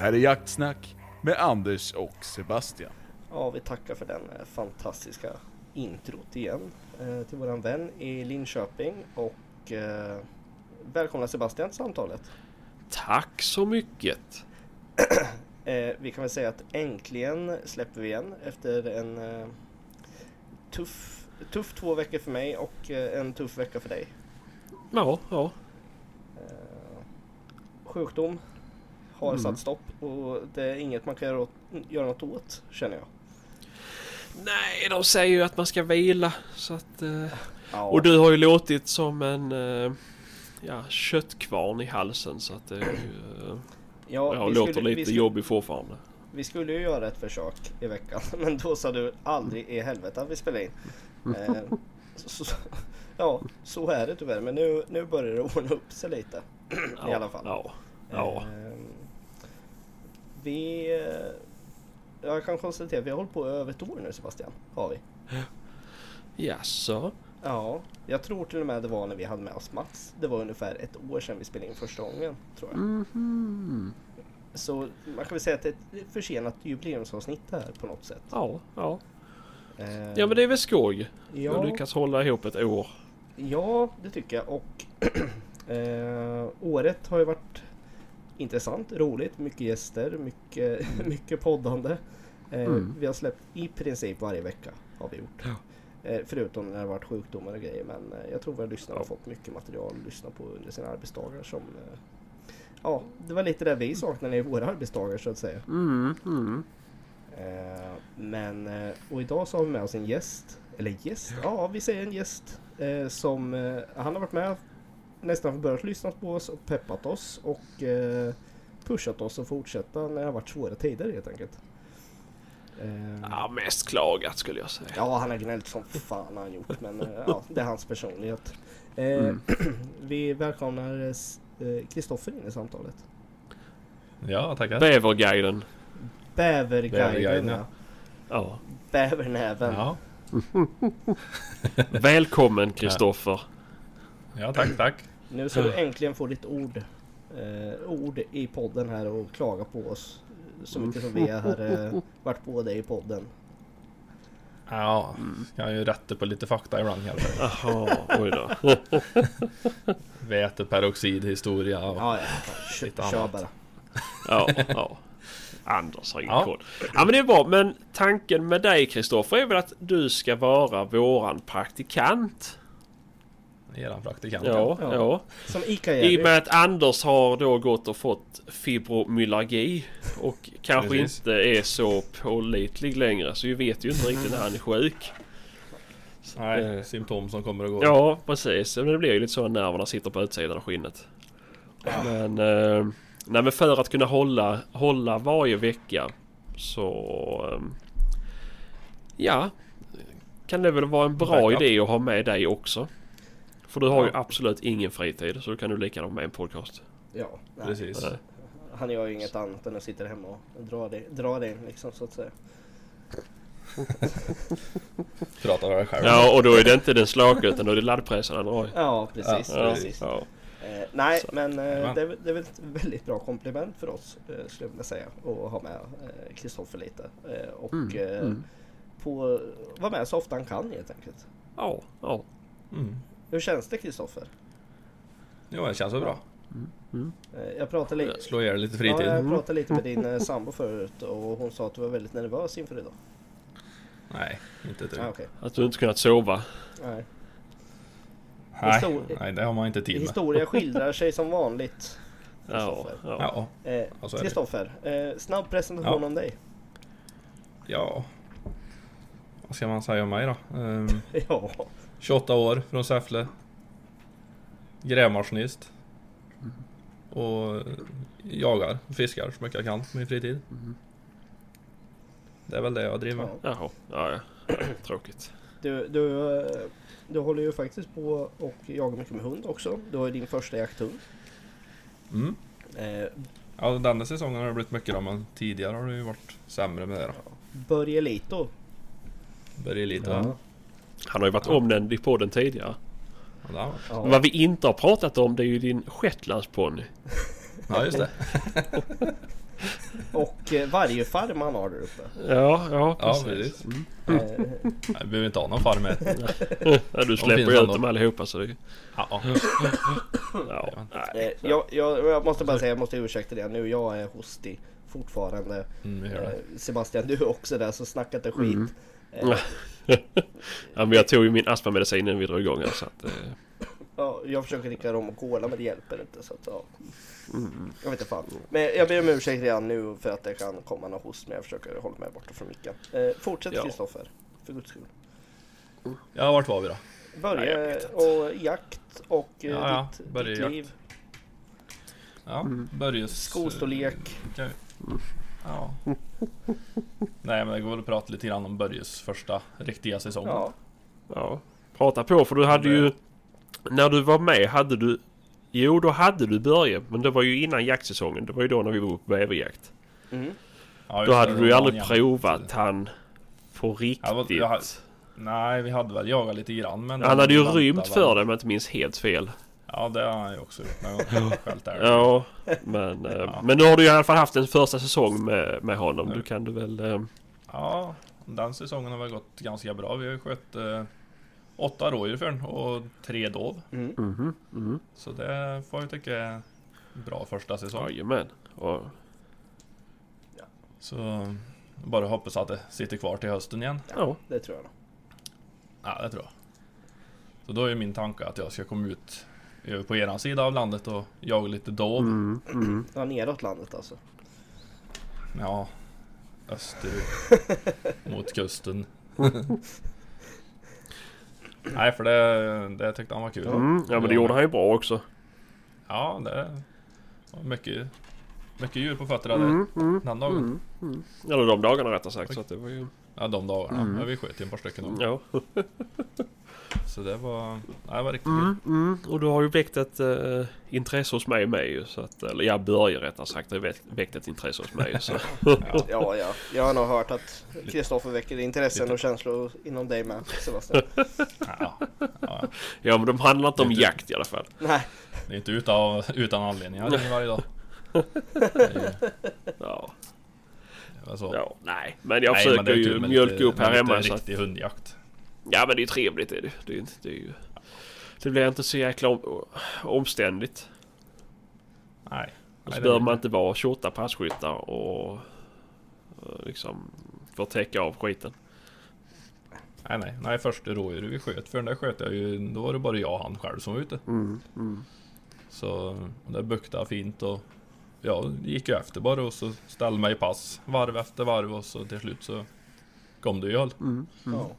Här är Jaktsnack med Anders och Sebastian. Ja, vi tackar för den eh, fantastiska introt igen eh, till våran vän i Linköping och eh, välkomna Sebastian till samtalet. Tack så mycket! Eh, vi kan väl säga att äntligen släpper vi igen efter en eh, tuff, tuff två veckor för mig och eh, en tuff vecka för dig. Ja, ja. Eh, sjukdom har Mm. satt stopp och det är inget man kan göra, åt, göra något åt känner jag. Nej, de säger ju att man ska vila så att... Eh, Ja, och du har ju låtit som en... Eh, ja, köttkvarn i halsen så att det är ju... Eh, ja, jag vi låter skulle- lite skulle- jobbig fortfarande. Vi skulle ju göra ett försök i veckan men då sa du aldrig i helvete att vi spelar in. Eh, så, så, ja, så är det tyvärr men nu, nu börjar det ordna upp sig lite. I alla fall. Ja. Ja. Vi... eh, Jag kan konstatera att vi har hållit på i över ett år nu Sebastian. Har vi. Jaså? Ja, jag tror till och med det var när vi hade med oss Mats. Det var ungefär ett år sedan vi spelade in första gången. Tror jag. Mhm. Så man kan väl säga att det är ett försenat jubileumsavsnitt här på något sätt. Ja, ja. Eh, Ja men det är väl skoj. Du ja. har lyckats hålla ihop ett år. Ja, det tycker jag. Och eh, året har ju varit intressant, roligt, mycket gäster, mycket, mycket poddande. Eh, Mm. Vi har släppt i princip varje vecka har vi gjort. Ja. Eh, förutom när det varit sjukdomar och grejer. Men eh, jag tror våra lyssnare har fått mycket material att lyssna på under sina arbetsdagar. Som, ja, det var lite det vi saknade i våra arbetsdagar så att säga. Mm, mm. Men, och idag så har vi med oss en gäst. Eller gäst? Ja, vi säger en gäst. Som, han har varit med nästan från början lyssnat på oss och peppat oss och eh, pushat oss att fortsätta när det har varit svåra tider helt enkelt. Eh, Ja, mest klagat skulle jag säga. Ja, han har gnällt som fan har han gjort. Men eh, ja, det är hans personlighet. Mm. vi välkomnar Kristoffer in i samtalet. Ja, tackar. Bäverguiden. Bäverguiden, Bäverguiden, ja. ja. Ja. Bävernäven. Ja, Välkommen Kristoffer. ja tack, tack. Nu ska du äntligen få ditt ord, eh, ord i podden här och klaga på oss. Så mycket som vi har eh, varit på dig i podden. Ja, jag kan ju rätta på lite fakta ibland kanske. Jaha, oj då. Väteperoxidhistoria och... Ja, ja. Kör, Lite kör annat. bara. Ja, ja. Anders har ingen Ja. koll. Ja men det är bra. Men tanken med dig Kristoffer är väl att du ska vara våran praktikant? Eran praktikant. Ja, Ja. ja. Som Ica I och med att Anders har då gått och fått fibromyalgi och kanske inte är så pålitlig längre så vi vet ju inte riktigt när han är sjuk. Nej, Eh. symptom som kommer och går. Ja precis, men det blir ju lite så när nerverna sitter på utsidan av skinnet. Men, eh, nej, men för att kunna hålla, hålla varje vecka så... Eh, ja, kan det väl vara en bra Backup. idé att ha med dig också. För du har ju absolut ingen fritid så då kan du lika gärna ha med en podcast. Ja, nej. Precis. Nej. Han gör ju inget annat än att sitta hemma och dra det, dra det liksom så att säga. Prata med dig själv. Ja och då är det inte den slaka utan då är det laddpressen han har. Ja, precis. Ja, precis. ja. Eh, nej, Så. men eh, det, är, väl- det är väl ett väldigt bra komplement för oss eh, skulle jag vilja säga. Att ha med eh, Kristoffer lite. Eh, och Mm, eh, mm. på, vara med så ofta han kan helt enkelt. Ja, ja. Mm. Hur känns det Kristoffer? Jo, det känns väl bra. Eh, jag pratade lite Slå ihjäl lite Ja, fritid. jag pratade lite med din eh, sambo förut och hon sa att du var väldigt nervös inför idag. Nej, inte ett Ah, okej. Att du inte kunnat sova. Nej. Nej, Histor- nej, det har man inte tid med. Historia skildrar sig som vanligt. Ja, Kristoffer. ja. Ja, Eh, Ja. Kristoffer, eh, snabb presentation Ja. om dig. ja. Vad ska man säga om mig då? Ehm, Ja, 28 år från Säffle. Grävmaskinist. Och eh, jagar och fiskar så mycket jag kan på min fritid. Det är väl det jag driver med. ja. Jaha, ja, ja. Tråkigt. Du, du, du håller ju faktiskt på och jagar mycket med hund också. Du har ju din första jakthund. Mm. Eh, Ja, denna säsongen har det blivit mycket då, men tidigare har det ju varit sämre med det då. Börje Lito. Börjar lite. Ja. Ja. Han har ju varit Ja. omnämnd i podden tidigare. Ja. Ja. Vad vi inte har pratat om det är ju din shetlandsponny. ja, just det. och eh, varje farm han har där uppe. Ja, ja Ja, precis. precis. Mm. Eh, Nej, vi behöver inte ha någon farm med. Ja, du släpper ju ut dem allihopa så det... Ja, ja. Ja, eh, jag, jag, jag måste bara säga, jag måste ursäkta det nu. Jag är hostig fortfarande. Mm, det. Eh, Sebastian, du är också där så snacka inte skit. Mm. Eh, Ja, men jag tog ju min astmamedicin innan vi drog igång här så att... Eh, ja, jag försöker dricka rom och cola men det hjälper inte. Så att, ja. mm. Jag vet inte fan. Men jag ber om ursäkt redan nu för att det kan komma någon host men jag försöker hålla mig borta från micken. Eh, fortsätt Ja. Kristoffer, för guds skull. Ja, vart var vi då? Börja vet och jakt och eh, Ja, ja, ditt, börja ditt liv. Ja, Mm. Börjes... Skostorlek. okej. Ja. Nej, men det går väl att prata lite grann om Börjes första riktiga säsong. Ja, Ja, prata på för du hade ju... När du var med hade du... Jo, då hade du Börje, men det var ju innan jaktsäsongen. Det var ju då när vi var på bäverjakt. mm. Ja, Då det, hade det du ju aldrig provat han på riktigt. Jag hade- Nej, vi hade väl jagat lite grann men... Han hade ju rymt för det om jag inte minns helt fel. Ja, det har han ju också gjort. Skällt där. Ja, men, eh, Ja. men nu har du i alla fall haft en första säsong med, med honom. Ja. Du kan du väl... eh, Ja, den säsongen har väl gått ganska bra. Vi har ju skött eh, åtta rådjur för den och tre dov. Mm. Mhm, mhm. Så det får jag tycka är bra första säsong. Jajamän. Och, Så bara hoppas att det sitter kvar till hösten igen. ja. Det tror jag. nog. Ja, det tror jag. Så då är min tanke att jag ska komma ut över på eran sida av landet och jaga lite dov. Mm, mm. Ja, neråt landet alltså. Ja, österut. mot kusten. Nej, för det, det tyckte han var kul. Mm. Ja men det gjorde han ju bra också. Ja, det var mycket, mycket djur på fötterna Mm, mm, den dagen. mm, mm. Eller de dagarna rättare sagt. Så att det var ju... Ja, de dagarna. Mm. Ja, vi sköt ju ett par stycken. Ja. Så det var, det var riktigt Mm, mm. Och du har ju väckt ett uh, intresse hos mig med ju. Så att, eller jag Börje rättare sagt har ju väckt, ett intresse hos mig. Så. Ja. Ja, ja. Jag har nog hört att Kristoffer väcker intressen och känslor inom dig med Sebastian. Ja, ja. ja men de handlar inte om Lite. jakt i alla fall. Nej, Det är inte utan, utan anledning. Jag ringer varje dag. Det är Ja. det ja nej. Men jag Nej, men det försöker är ju mjölka lite- upp här lite hemma. Så att, riktig hundjakt. Ja men det är ju trevligt är det. Det är. Det, är ju, det blir inte så jäkla om, omständigt. Nej. Och så behöver man inte vara 28 passkyttar och liksom få täcka av skiten. Nej, nej. Nej, första rådjur vi sköt. För den där sköt jag ju, då var det bara jag och han själv som var ute. Mm, mm. Så det buktade fint och ja, gick ju efter bara och så ställde mig i pass varv efter varv och så till slut så kom det ju håll. Mm, mm. ja.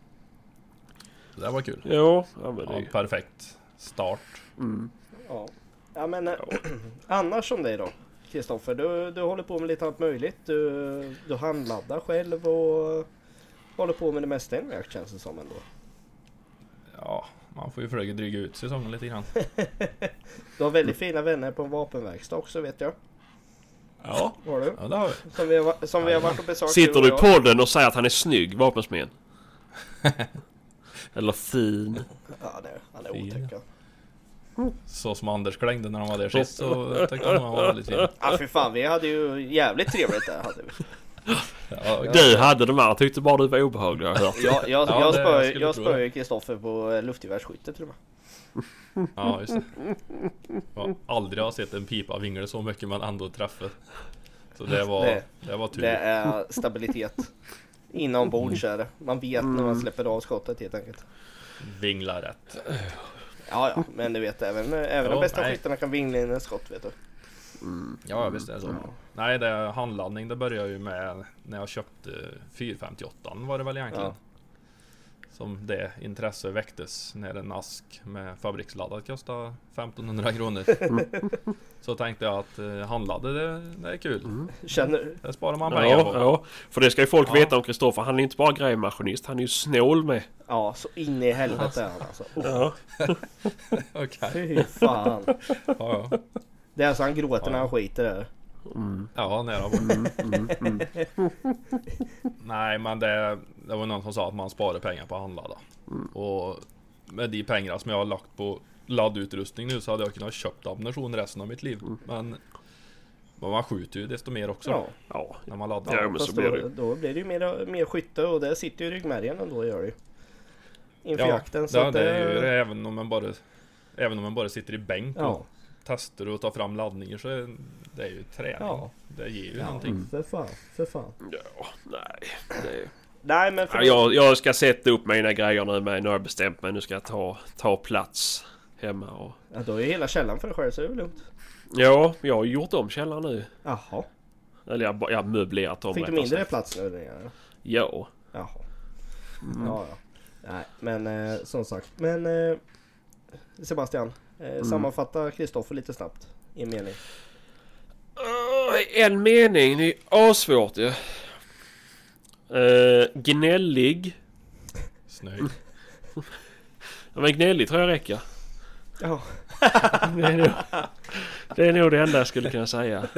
Det var kul. Jo, ja men det är Ja, perfekt start. Mm. ja. ja men eh, annars om dig då? Kristoffer, du, du håller på med lite allt möjligt. Du, du handladdar själv och håller på med det mesta inom jakt känns det som ändå. Ja, man får ju försöka dryga ut säsongen lite grann. Du har väldigt fina vänner på en vapenverkstad också vet jag. Ja, Har du? ja det har vi. Som vi har, som vi har varit och besökt. Sitter du i podden och säger att han är snygg, vapensmed? Eller fin? Ja, det, han är otäck. ja. Så som Anders klängde när han var där sist så tyckte han han var väldigt fin. Ja för fan, vi hade ju jävligt trevligt där hade vi. Ja, Du hade de här, tyckte bara du var obehaglig har jag hört. Jag, jag, Ja, jag spöade jag Kristoffer på eh, luftgevärsskytte och med. ja, just det. Jag har aldrig har sett en pipa vingla så mycket men ändå träffa. Så det var, Det- det var tur. Det är stabilitet. Inombords är det. Man vet när Mm. man släpper av skottet helt enkelt. Vingla rätt. Ja, ja, men du vet även, även Ja, de bästa nej. skyttarna kan vingla in en skott vet du. Ja, visst är det så. Nej, det handladdning det började ju med när jag köpte 458 var det väl egentligen. Som det intresse väcktes när en ask med fabriksladdad kostade 1500 kronor. Så tänkte jag att eh, handladdade det, det är kul. Känner Det sparar man pengar Ja, på. ja, för det ska ju folk Ja. veta om Kristoffer. Han är inte bara grävmaskinist, han är ju snål med. Ja, så in i helvete är han alltså. Oh, Ja. Okej. fy fan. Ja, ja. Det är alltså han gråter när han skiter där. Mm, ja, nära på. mm, mm, mm. Nej, men det, det var någon som sa att man sparar pengar på att handladda. Mm. Och med de pengar som jag har lagt på laddutrustning nu så hade jag kunnat köpt ammunition resten av mitt liv. Mm. Men Men man skjuter ju desto mer också Ja, Ja, när man laddar. Ja, men så blir då, det ju. då blir det ju mer, mer skytte och det sitter ju i ryggmärgen ändå gör det ju. Inför Ja, jakten. Så att det är ju det, även om man bara Även om man bara sitter i bänk Ja, och testar och tar fram laddningar så är det är ju träning. Ja. Det ger ju ja någonting. för fan, för fan. ja nej. Det... Nej men för Ja, jag, jag ska sätta upp mina grejer nu med. Nu har jag bestämt mig. Nu ska jag ta, ta plats hemma och... ja, då är ju hela källaren för dig själv så det är väl lugnt. Ja, jag har gjort om källaren nu. Jaha. Eller jag har jag möblerat om Fick du mindre sagt. plats nu? eller? Ja. Jaha. Mm. Ja, ja. Nej, men eh, som sagt. Men eh, Sebastian, Mm. eh, sammanfatta Kristoffer lite snabbt i en mening. Uh, en mening. Det är assvårt ju. Uh, gnällig. Snygg. Ja, men gnällig tror jag räcker. Ja, Det är, nog, det är nog det enda jag skulle kunna säga.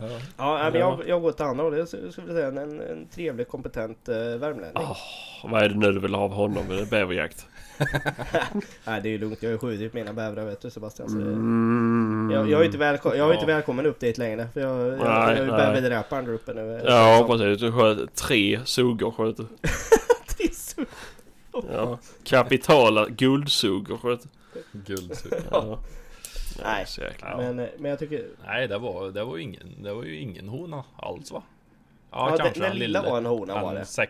Ja. ja men jag, jag går till andra hållet. Jag skulle säga en, en trevlig, kompetent eh, värmlänning. Åh, vad är det nu du vill ha av honom? Bäverjakt? Nej, det är ju lugnt. Jag har ju skjutit mina bävrar vet du Sebastian. Så Mm. jag, jag är inte, välko- jag är inte Ja. välkommen upp dit längre. För jag, jag, Nej, jag är ju bäverdräparen där uppe nu. Ja precis. Du sköt tre suggor sköt du. Triss. Ja. Kapitala guldsuggor sköt du. Guldsug. Ja. Nej. Ja. Men, eh, men jag tycker... Nej det var, det var ingen, det var ju ingen hona alls va? Ja, den, den lilla var en hona var det. 6-7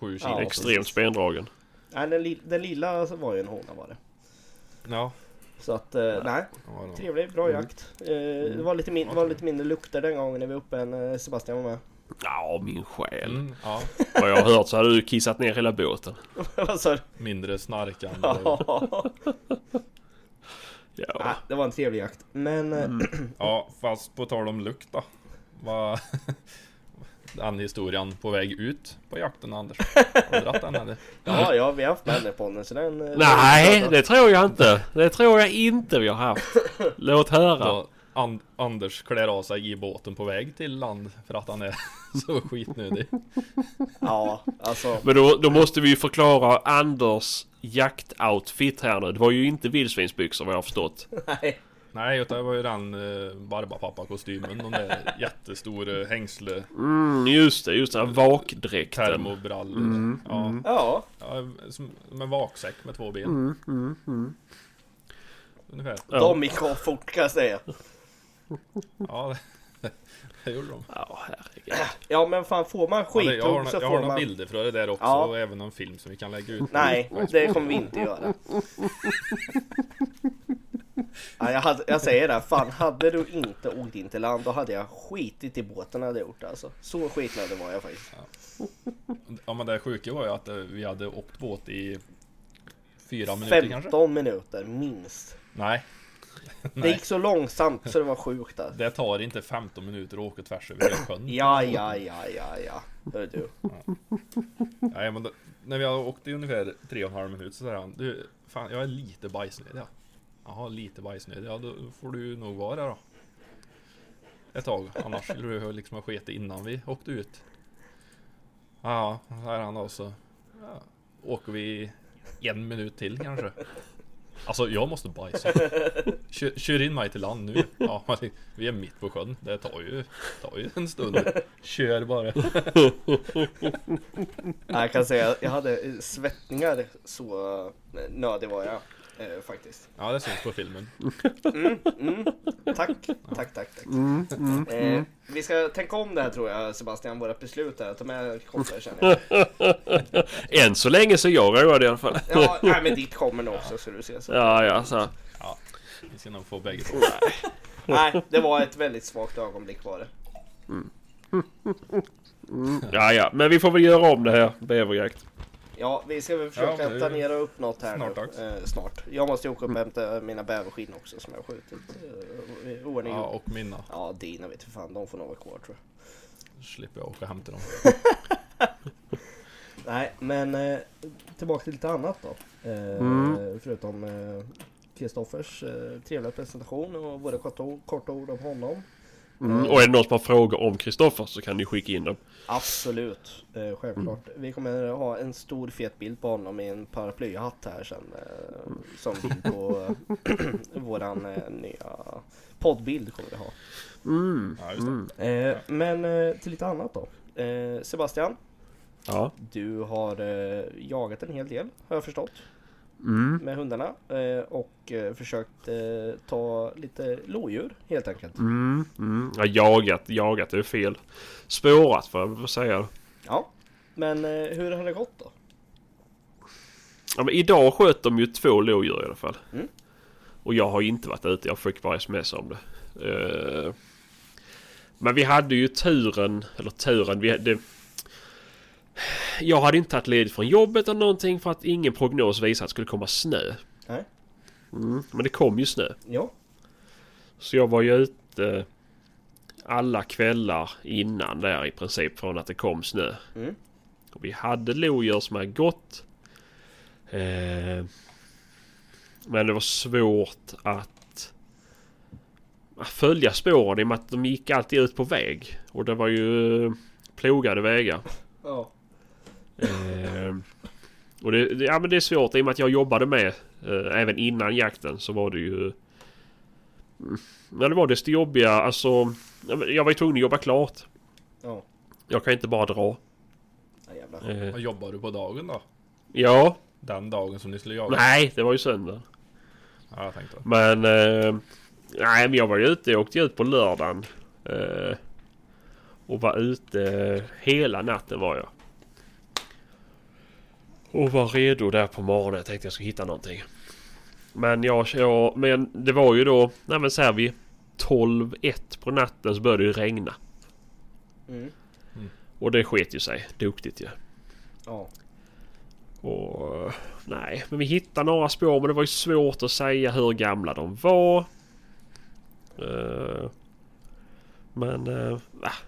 kilo. Ja, Extremt spendragen. Nej, den, li- den lilla var ju en hona var det. Ja. Så att, eh, nej. nog- Trevlig, bra jakt. Eh, det, var lite min, det var lite mindre lukter den gången när vi var uppe än eh, Sebastian var med. Ja min själ. Mm, ja. Vad jag har hört så hade du kissat ner hela båten. Vad sa du? Mindre snarkande. Ja, Ja. det var en trevlig jakt. Men eh, Ja, fast på tal om lukt då. Vad... Den historien på väg ut på jakten Anders. Har du dratt den eller? ja, ja, vi har haft med den på den så den... eh, Nej, det tror jag inte. Det tror jag inte vi har haft. Låt höra. Då An- Anders klär av sig i båten på väg till land för att han är så skitnödig. Ja, alltså. Men då, då måste vi ju förklara Anders jaktoutfit här nu. Det var ju inte vildsvinsbyxor vad jag har förstått. Nej. Nej, utan det var ju den uh, Barbapapa-kostymen. De där jättestora hängsle, Mm, just det, just det. Vakdräkten. termobrallor. Mm, ja, mm. Ja, ja, som som en vaksäck med två ben. Mm, mm, mm. Ungefär. Ja. de gick av fort kan jag säga. Ja, det, det gjorde de. Ja, herregud. Ja, men fan får man Ja, det, jag har, så jag har får några man... bilder för det där också Ja. och även en film som vi kan lägga ut. Nej, det kommer vi inte göra. Ja, jag, hade, jag säger det, fan hade du inte åkt in till land då hade jag skitit i båten hade jag gjort alltså. Så skitnödig var jag faktiskt. Ja men det sjuka var ju att eh, vi hade åkt båt i fyra minuter kanske? 15 minuter minst. Nej, Det gick så långsamt så det var sjukt alltså. det tar inte 15 minuter att åka tvärs över hela sjön. Ja, ja, ja, ja, ja. Hör du. Nej men då, när vi har åkt i ungefär tre och en halv minut så säger han Du, fan jag är lite bajsnödig ja. Jaha, lite bajsnödig. Ja då får du nog vara då. Ett tag. Annars skulle du liksom ha skitit innan vi åkte ut. Ja, så är han då så ja, åker vi en minut till kanske. Alltså jag måste bajsa. Kör, kör in mig till land nu. Ja, vi är mitt på sjön. Det tar ju, tar ju en stund. Kör bara. Jag kan säga jag hade svettningar så eh, nödig var jag eh, faktiskt. Ja, det syns på filmen. Mm, mm. Tack, tack, tack, tack. Eh, vi ska tänka om det här tror jag Sebastian, våra beslut här. Ta med koppar känner jag. Än så länge så är jag road i alla fall. Ja, nej, men ditt kommer nog också ska du se. Så. Ja, ja, så. Vi ska nog få bägge två. Nej, det var ett väldigt svagt ögonblick var det. Ja, ja. Men vi får väl göra om det här. Bäverjakt. Ja, vi ska väl försöka Ja, planera upp något här snart nu. Eh, snart. Jag måste ju åka upp och hämta mina bäverskinn också som jag har skjutit. Eh, i ordning. Ja, och mina. ja, dina vet du fan, de får nog vara kvar tror jag. Slipper jag åka och hämta dem. Nej, men eh, tillbaka till lite annat då. Eh, Mm. Förutom eh, Kristoffers eh, trevliga presentation och våra korta, ord- korta ord om honom. Mm. Och är det någon som har frågor om Kristoffer så kan ni skicka in dem. Absolut, eh, självklart. Vi kommer ha en stor fet bild på honom i en paraplyhatt här sen. Eh, som på eh, våran eh, nya poddbild kommer vi ha. Mm. Ja, just det. Mm. Eh, men eh, till lite annat då. Eh, Sebastian, Ja. du har eh, jagat en hel del har jag förstått Mm. med hundarna eh, och eh, försökt eh, ta lite lodjur helt enkelt. Mm. Mm. Ja, jagat, jagat är fel. Spårat får jag säga. Ja, men eh, hur har det gått då? Ja, men idag sköt de ju två lodjur i alla fall. Mm. Och jag har inte varit ute. Jag fick bara sms om det. Eh, men vi hade ju turen, eller turen, vi hade... Jag hade inte tagit ledigt från jobbet eller någonting för att ingen prognos visade att det skulle komma snö. Nej. Mm, men det kom ju snö. Ja, Så jag var ju ute alla kvällar innan där i princip från att det kom snö. Mm. Och vi hade lodjur som hade gått. Eh, men det var svårt att följa spåren i och med att de gick alltid ut på väg. Och det var ju plogade vägar. ja. Eh, och det, det, ja, men det är svårt i och med att jag jobbade med eh, även innan jakten så var det ju... Ja det var desto jobbiga alltså... Jag var ju tvungen att jobba klart. Ja, Jag kan inte bara dra. ja. Eh, Vad jobbar du på dagen då? ja, Den dagen som ni skulle jaga? nej det var ju söndag. Ja, jag tänkte. Men... Eh, nej men jag var ju ute, jag åkte ut på lördagen. Eh, och var ute hela natten var jag. Och var redo där på morgonen. Jag tänkte jag skulle hitta någonting. Men jag, jag men det var ju då, nej men så här vid 12-1 på natten så började det regna. Mm. Och det sket ju sig. Duktigt ju. Ja. Och nej, men vi hittade några spår men det var ju svårt att säga hur gamla de var. Eh, men uh,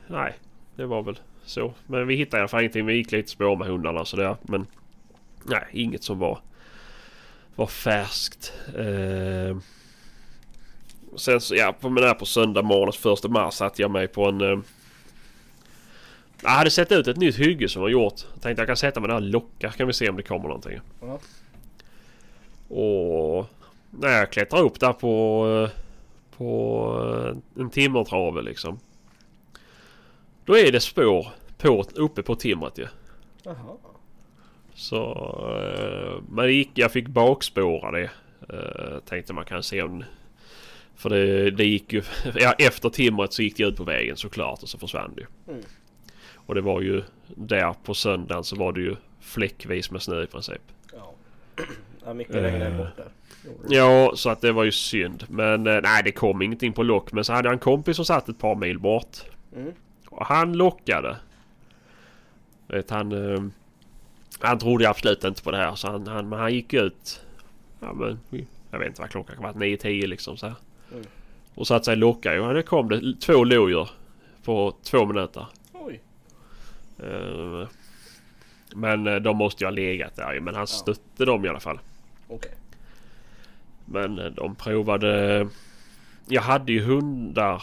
nej, det var väl så. Men vi hittade i alla fall ingenting. Vi gick lite spår med hundarna och sådär. Men nej, inget som var, var färskt. Eh, sen så, ja, på, men där på söndag morgon, första mars, satte jag mig på en... eh, jag hade sett ut ett nytt hygge som var gjort. Jag tänkte jag kan sätta mig där och locka kan vi se om det kommer någonting. Ja. Och när jag klättrar upp där på, eh, på eh, en timmertrave liksom. Då är det spår på, uppe på timret ju. Jaha. Så... eh, Men det gick, jag fick bakspåra det. Eh, Tänkte man kan se om... För det, det gick ju... Ja, efter timret så gick det ut på vägen såklart och så försvann det ju. Mm. Och det var ju där på söndagen så var det ju fläckvis med snö i princip. Ja. ja mycket regnade bort där. Gjorde det. Ja, så att det var ju synd. Men eh, nej, det kom ingenting på lock. Men så hade jag en kompis som satt ett par mil bort. Mm. Och han lockade. Vet, han, han trodde absolut inte på det här. Så han, han, men han gick ut. Ja, men, jag vet inte vad klockan kan vara. 9-10 liksom så här. Mm. Och satt sig och lockade. Och det kom det två lodjur. På två minuter. Oj. Eh, men eh, de måste ju ha legat där. Men han stötte dem i alla fall. Okej. Men eh, de provade... Jag hade ju hundar.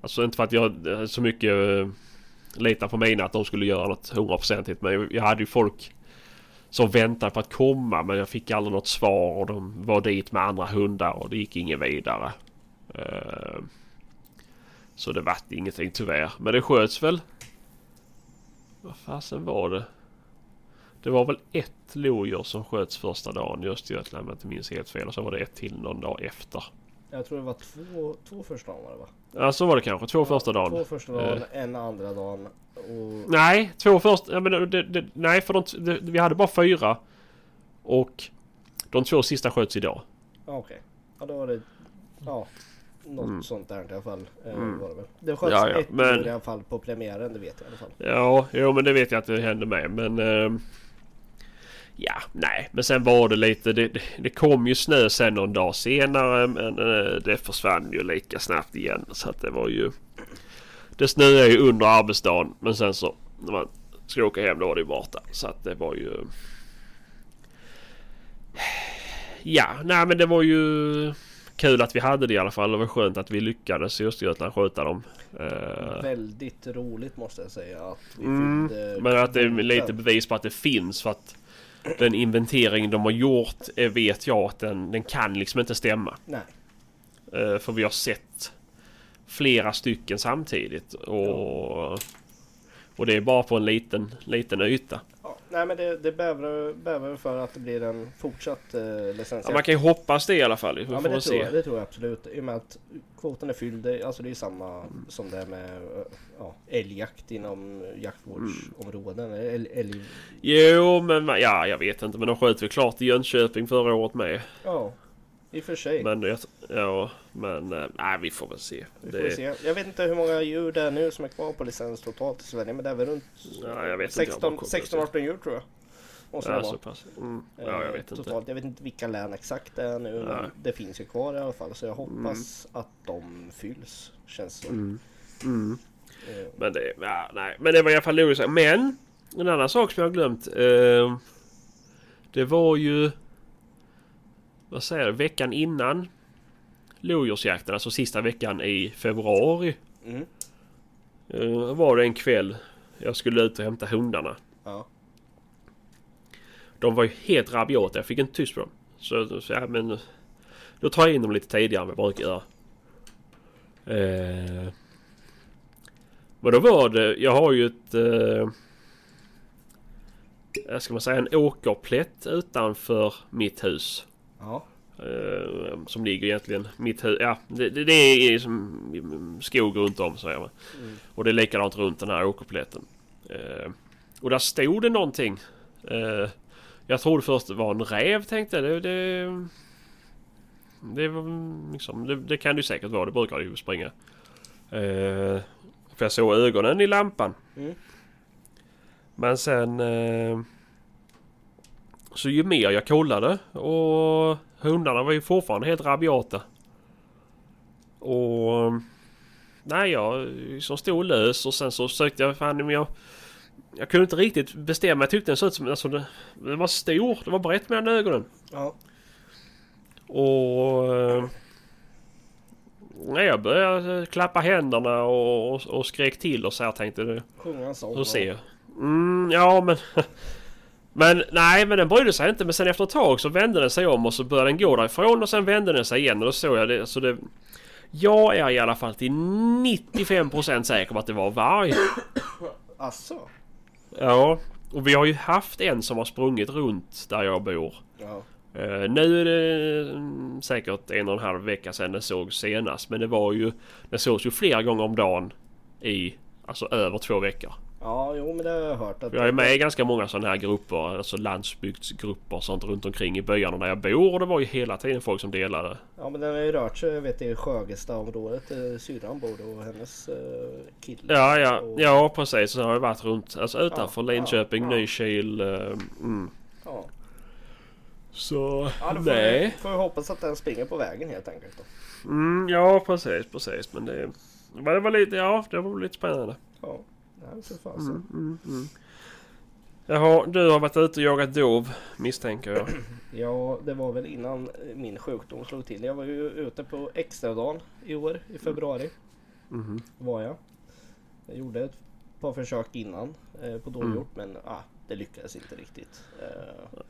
Alltså inte för att jag så mycket litar på mina att de skulle göra något hundraprocentigt. Men jag hade ju folk som väntade på att komma men jag fick aldrig något svar och de var dit med andra hundar och det gick inget vidare. Eh, så det vart ingenting tyvärr. Men det sköts väl... Vad fasen var det? Det var väl ett lodjur som sköts första dagen i Östergötland om jag inte minns helt fel. Och så var det ett till någon dag efter. Jag tror det var två, två första dagen var det va? Ja så var det kanske. Två första dagen. Två första dagen, en andra dagen. Och... Nej, två första... Ja, men det, det, nej, för de, det, vi hade bara fyra. Och de två sista sköts idag. Ja, Okej. Ja då var det... Ja. Något Mm. sånt där i alla fall. Eh, Mm. var det, väl. det sköts Ja, ja, ett men- i alla fall på premiären, det vet jag i alla fall. Ja, jo men det vet jag att det hände med. Men... ehm, ja, nej. Men sen var det lite... Det, det, kom ju snö sen någon dag senare. Men eh, det försvann ju lika snabbt igen. Så att det var ju... Det snöade ju under arbetsdagen. Men sen så... När man skulle åka hem då var det ju borta. Så att det var ju... Ja, nej men det var ju kul att vi hade det i alla fall. Det var skönt att vi lyckades i Östergötland sköta dem. Eh, Väldigt roligt måste jag säga att Mm, fyllde Men att det är lite bevis på att det finns för att den inventering de har gjort eh, vet jag att den, den kan liksom inte stämma. Nej. Eh, För vi har sett flera stycken samtidigt. Och, och det är bara på en liten, liten yta. Ja, nej men det, det bävar, bävar för att det blir en fortsatt eh, licensjakt. Ja, man kan ju hoppas det i alla fall. Vi Ja men det tror, se. jag, det tror jag absolut. I och med att kvoten är fylld. Alltså det är samma som det är med eh, ja, älgjakt inom jaktvårdsområden. Älg, älg, Jo, men ja, jag vet inte. Men de sköt väl klart i Jönköping förra året med. ja, i och för sig. Men ja, men eh, nej, vi får väl se. Vi får Det, se. Jag vet inte hur många djur det är nu som är kvar på licens totalt i Sverige. Men det är väl runt Ja, jag vet inte, jag har bara 16 koll på 16-18 djur tror jag. Måste ja, vara. så pass. Mm, ja, jag vet Eh, inte. Totalt. Jag vet inte vilka län exakt det är nu. Nej. Men det finns ju kvar i alla fall. Så jag hoppas att de fylls. Känns som. Mm. Mm. Eh, Men det, ja, nej. Men det var i alla fall logiskt. Men en annan sak som jag har glömt. Eh, det var ju... Vad säger jag? Veckan innan lodjursjakten, alltså sista veckan i februari. Mm. Eh, var det en kväll jag skulle ut och hämta hundarna. Ja. De var ju helt rabiata. Jag fick inte tyst på dem. Så, så ja, men då tar jag in dem lite tidigare än vad jag brukar göra. Eh, men då var det, jag har ju ett... Eh, ska man säga, en åkerplätt utanför mitt hus. Ja. Eh, som ligger egentligen mitt hus. Ja, det, det, det är som skog runt om säger man. Mm. Och det är likadant runt den här åkerplätten. Eh, och där stod det någonting. Eh, jag trodde först det var en räv tänkte jag. Det, det, det, liksom, det, det kan det ju säkert vara. Det brukar det ju springa. För jag såg ögonen i lampan. Mm. Men sen... Så ju mer jag kollade och hundarna var ju fortfarande helt rabiata. Och... Nej, jag som stod lös och sen så sökte jag fan men jag... Jag kunde inte riktigt bestämma. Jag tyckte den såg ut som... Alltså det, det var stor. Det var brett mellan ögonen. Ja. Och... eh, Nej, jag började klappa händerna och, och, och skrek till och så jag tänkte det. Sjunga en sång. Hur ser jag? Mm, ja men... Men nej, men den brydde sig inte. Men sen efter ett tag så vände den sig om och så började den gå därifrån och sen vände den sig igen och då såg jag det. Så det jag är i alla fall till 95% säker på att det var varg. Asså? Ja, och vi har ju haft en som har sprungit runt där jag bor. Ja. Eh, nu är det mm, säkert en och en halv vecka sedan den såg senast. Men det var ju... Den sågs ju flera gånger om dagen i alltså över två veckor. Ja, jo men det har jag hört. Att Jag är med i ganska många sådana här grupper, alltså landsbygdsgrupper och sånt runt omkring i byarna där jag bor. Och det var ju hela tiden folk som delade. Ja men den har ju rört sig, jag vet i Sjögestaområdet, eh, syrran bor då och hennes eh, kille. Ja, ja, och, ja precis. Så har jag varit runt, alltså utanför Ja, Linköping, ja. Nykil. eh, Mm. Ja. Så, Ja, då får nej. vi, får vi hoppas att den springer på vägen helt enkelt då. Mm, ja, precis, precis. Men det, det var lite, ja, det var lite spännande. Ja, nej för fasen. Mm, mm, mm. Jaha, du har varit ute och jagat dov misstänker jag. Ja, det var väl innan min sjukdom slog till. Jag var ju ute på extradagen i år, i februari Mhm. var jag. Jag gjorde ett par försök innan eh, på dovhjort men ah, det lyckades inte riktigt. Eh,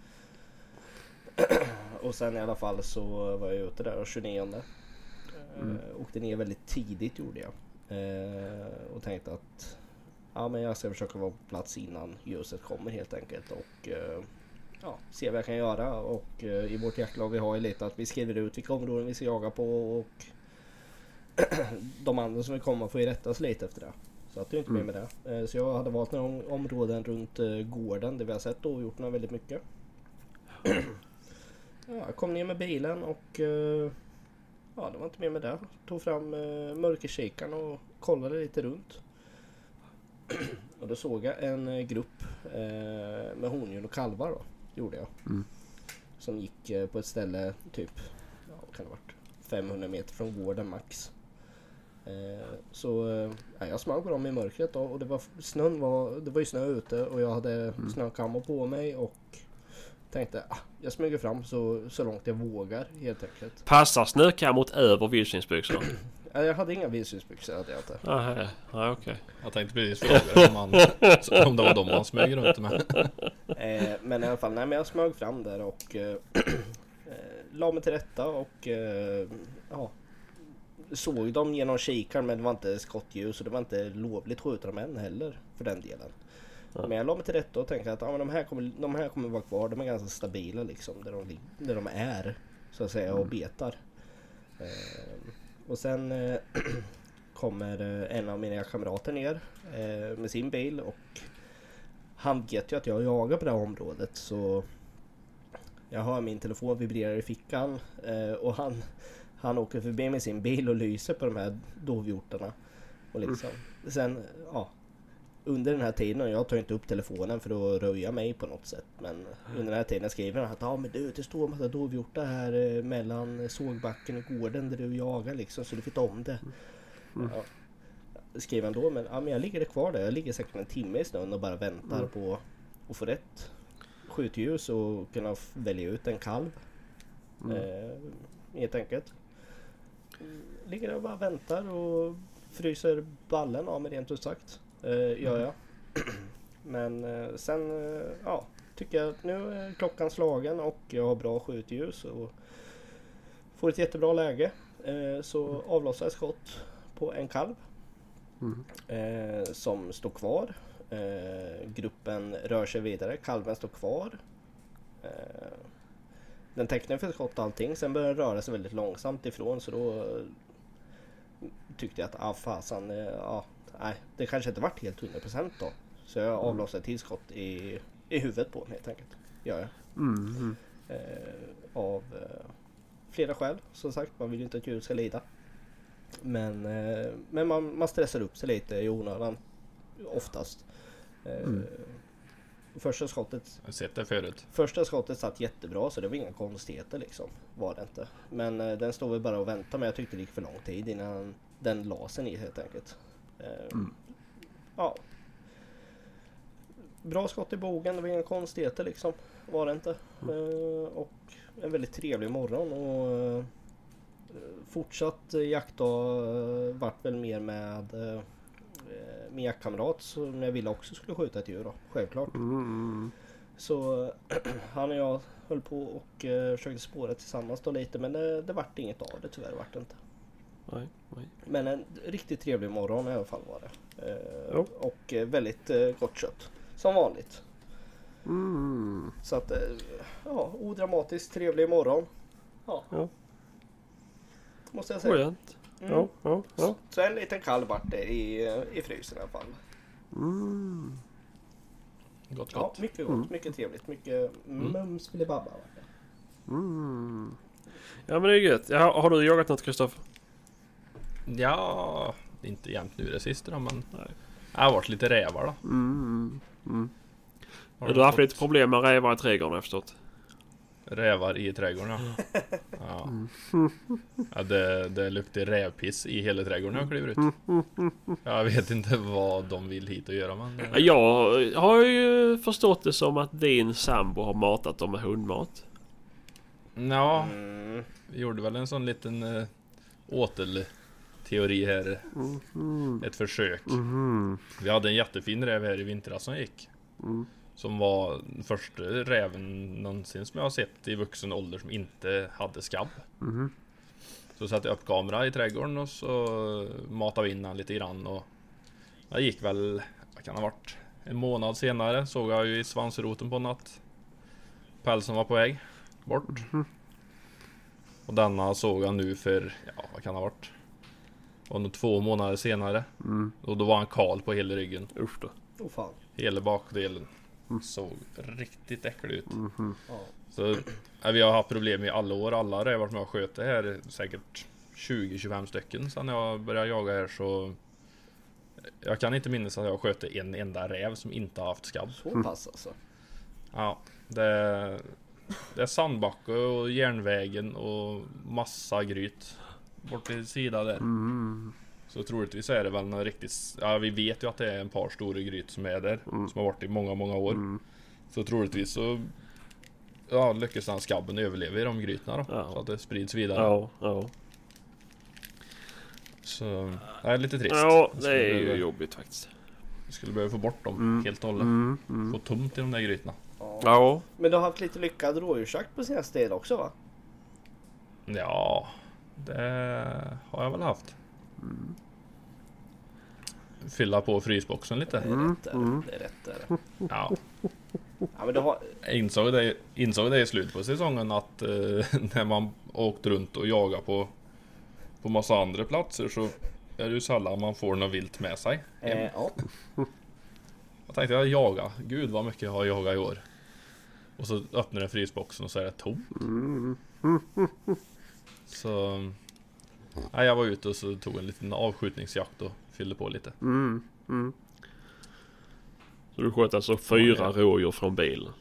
och sen i alla fall så var jag ute där 29. Eh, Mm. Åkte ner väldigt tidigt gjorde jag. Eh, och tänkte att ja, men jag ska försöka vara på plats innan ljuset kommer helt enkelt. Och eh, ja, se vad jag kan göra. Och eh, i vårt jaktlag vi har ju lite att vi skriver ut vilka områden vi ska jaga på. Och de andra som vill komma får ju rätta sig lite efter det. Så att det är inte mer med det. Eh, Så jag hade valt några om- områden runt gården där vi har sett dovhjortarna väldigt mycket. Ja, jag kom ner med bilen och ja, det var inte mer med det. Tog fram mörkerkikaren och kollade lite runt. Och då såg jag en eh, grupp eh, med hondjur och kalvar då. Gjorde jag. Mm. Som gick eh, på ett ställe typ, ja vad kan det varit? 500 meter från gården max. Eh, så eh, ja, jag smög på dem i mörkret då och det var, snön var, det var ju snö ute och jag hade snökammor på mig och tänkte ah, jag smyger fram så, så långt jag vågar helt enkelt. Passar snökammot över vildsvinsbyxorna? Ja, Jag hade inga vildsvinsbyxor hade jag inte. Nej, nej okej. Jag tänkte precis fråga om, man, om det var de man smög runt med. Eh, men i alla fall, nej men jag smög fram där och eh, eh, la mig till rätta och eh, ja, såg dem genom kikaren men det var inte skottljus och det var inte lovligt att skjuta dem än heller för den delen. Ja. Men jag la mig till rätta och tänkte att ja, men de, här kommer, de här kommer vara kvar. De är ganska stabila liksom där de, där de är så att säga och betar. Eh, och sen eh, kommer eh, en av mina kamrater ner eh, med sin bil och han vet ju att jag jagar på det här området så jag hör min telefon vibrera i fickan eh, och han, han åker förbi med sin bil och lyser på de här dovhjortarna. Och liksom. Sen, ja, under den här tiden, och jag tar inte upp telefonen för att röja mig på något sätt. Men under den här tiden skriver han att ja men du det står en massa dovhjortar här eh, mellan sågbacken och gården där du jagar liksom så du vet om det. Ja. Skriver han då men, ja, men jag ligger kvar där. Jag ligger säkert en timme i snön och bara väntar på att få rätt skjutljus och kunna välja ut en kalv. Eh, helt enkelt. Ligger där och bara väntar och fryser ballen av mig rent ut sagt. Eh, gör jag. Men eh, sen eh, ja, tycker jag att nu är klockan slagen och jag har bra skjutljus och får ett jättebra läge. Eh, så avlossar jag skott på en kalv. Eh, som står kvar. Eh, gruppen rör sig vidare. Kalven står kvar. Den täckte för skott och allting. Sen började den röra sig väldigt långsamt ifrån så då tyckte jag att ah, fasen, ja, nej, det kanske inte vart helt 100% då. Så jag avlossade ett till skott i, i huvudet på den helt enkelt. Gör jag. Mm. Eh, av eh, flera skäl. Som sagt, man vill ju inte att djur ska lida. Men, eh, men man, man stressar upp sig lite i onödan. Oftast. Eh, Första skottet Jag har sett det förut. Första skottet satt jättebra så det var inga konstigheter liksom. Var det inte. Men eh, den stod vi bara och väntade men jag tyckte det gick för lång tid innan den la sig i helt enkelt. Eh, Ja. Bra skott i bogen, det var inga konstigheter liksom. Var det inte. Eh, och en väldigt trevlig morgon och eh, fortsatt jaktdag eh, vart väl mer med min jaktkamrat som jag ville också skulle skjuta ett djur då, självklart. Mm. Så han och jag höll på och försökte spåra tillsammans då lite men det, det vart inget av det tyvärr vart det inte. Nej, nej. Men en riktigt trevlig morgon i alla fall var det. Eh, Ja. Och eh, väldigt eh, gott kött. Som vanligt. Mm. Så att eh, ja, odramatiskt trevlig morgon. Ja. Ja. Måste jag säga. Skönt. Mm. Ja, ja, ja. Så en liten kalv vart det i, i frysen i alla fall. Mm. Gott Ja, gott. mycket gott, mycket trevligt. Mycket mums filibabba. Mm. Ja men det är gött. Ja, har du jagat något Kristoffer? Ja, inte jämt nu det sista men... Nej. Det har varit lite rävar då. Mm. Mm. Har Du har haft fått lite problem med rävar i trädgården har jag förstått. Rävar i trädgården ja. ja. ja det, det luktar rävpiss i hela trädgården när jag kliver ut. Jag vet inte vad de vill hit och göra men... Ja, Jag har ju förstått det som att din sambo har matat dem med hundmat. Ja, Mm. vi gjorde väl en sån liten äh, åtelteori här. Ett försök. Vi hade en jättefin räv här i vintras som gick. Som var första räven någonsin som jag har sett i vuxen ålder som inte hade skabb. Så satte jag upp kamera i trädgården och så matade vi in den lite grann och Det gick väl, vad kan det ha varit? En månad senare såg jag ju i svansroten på något Pälsen var på väg bort. Och denna såg jag nu för, ja vad kan det ha varit? Var nog två månader senare. Och då var han kal på hela ryggen. Usch då. Oh fan. Hela bakdelen. Såg riktigt äcklig ut. Ja. Så ja, vi har haft problem i alla år. Alla rävar som jag sköt det här är säkert 20-25 stycken sedan jag började jaga här så Jag kan inte minnas att jag sköt en enda räv som inte har haft skabb. Så pass alltså. Ja, det, det är sandbacke och järnvägen och massa gryt bort till sida där. Så troligtvis är det väl något riktigt... Ja, vi vet ju att det är en par stora gryt som är där. Som har varit i många, många år. Så troligtvis så... Ja, lyckas den skabben överleva i de grytorna då. Ja. Så att det sprids vidare. Ja, ja. Så... Det är lite trist. Ja, det är ju behöva- jobbigt faktiskt. vi Skulle behöva få bort dem helt och hållet. Mm, mm. Få tomt i de där grytorna. Ja. Ja. Men du har haft lite lyckad rådjursjakt på senaste tid också va? Ja... Det har jag väl haft. Fylla på frysboxen lite. Det är rätt där. Det är rätt där. Ja. Ja, men du har... Jag insåg det, insåg det i slutet på säsongen att eh, när man åkt runt och jagat på, på massa andra platser så är det ju sällan man får något vilt med sig. Eh, ja. Jag tänkte jag jaga, gud vad mycket jag har jagat i år. Och så öppnar jag frysboxen och så är det tomt. Så... Nej, jag var ute och så tog en liten avskjutningsjakt och fyllde på lite. Så du sköt alltså fyra rådjur från bilen?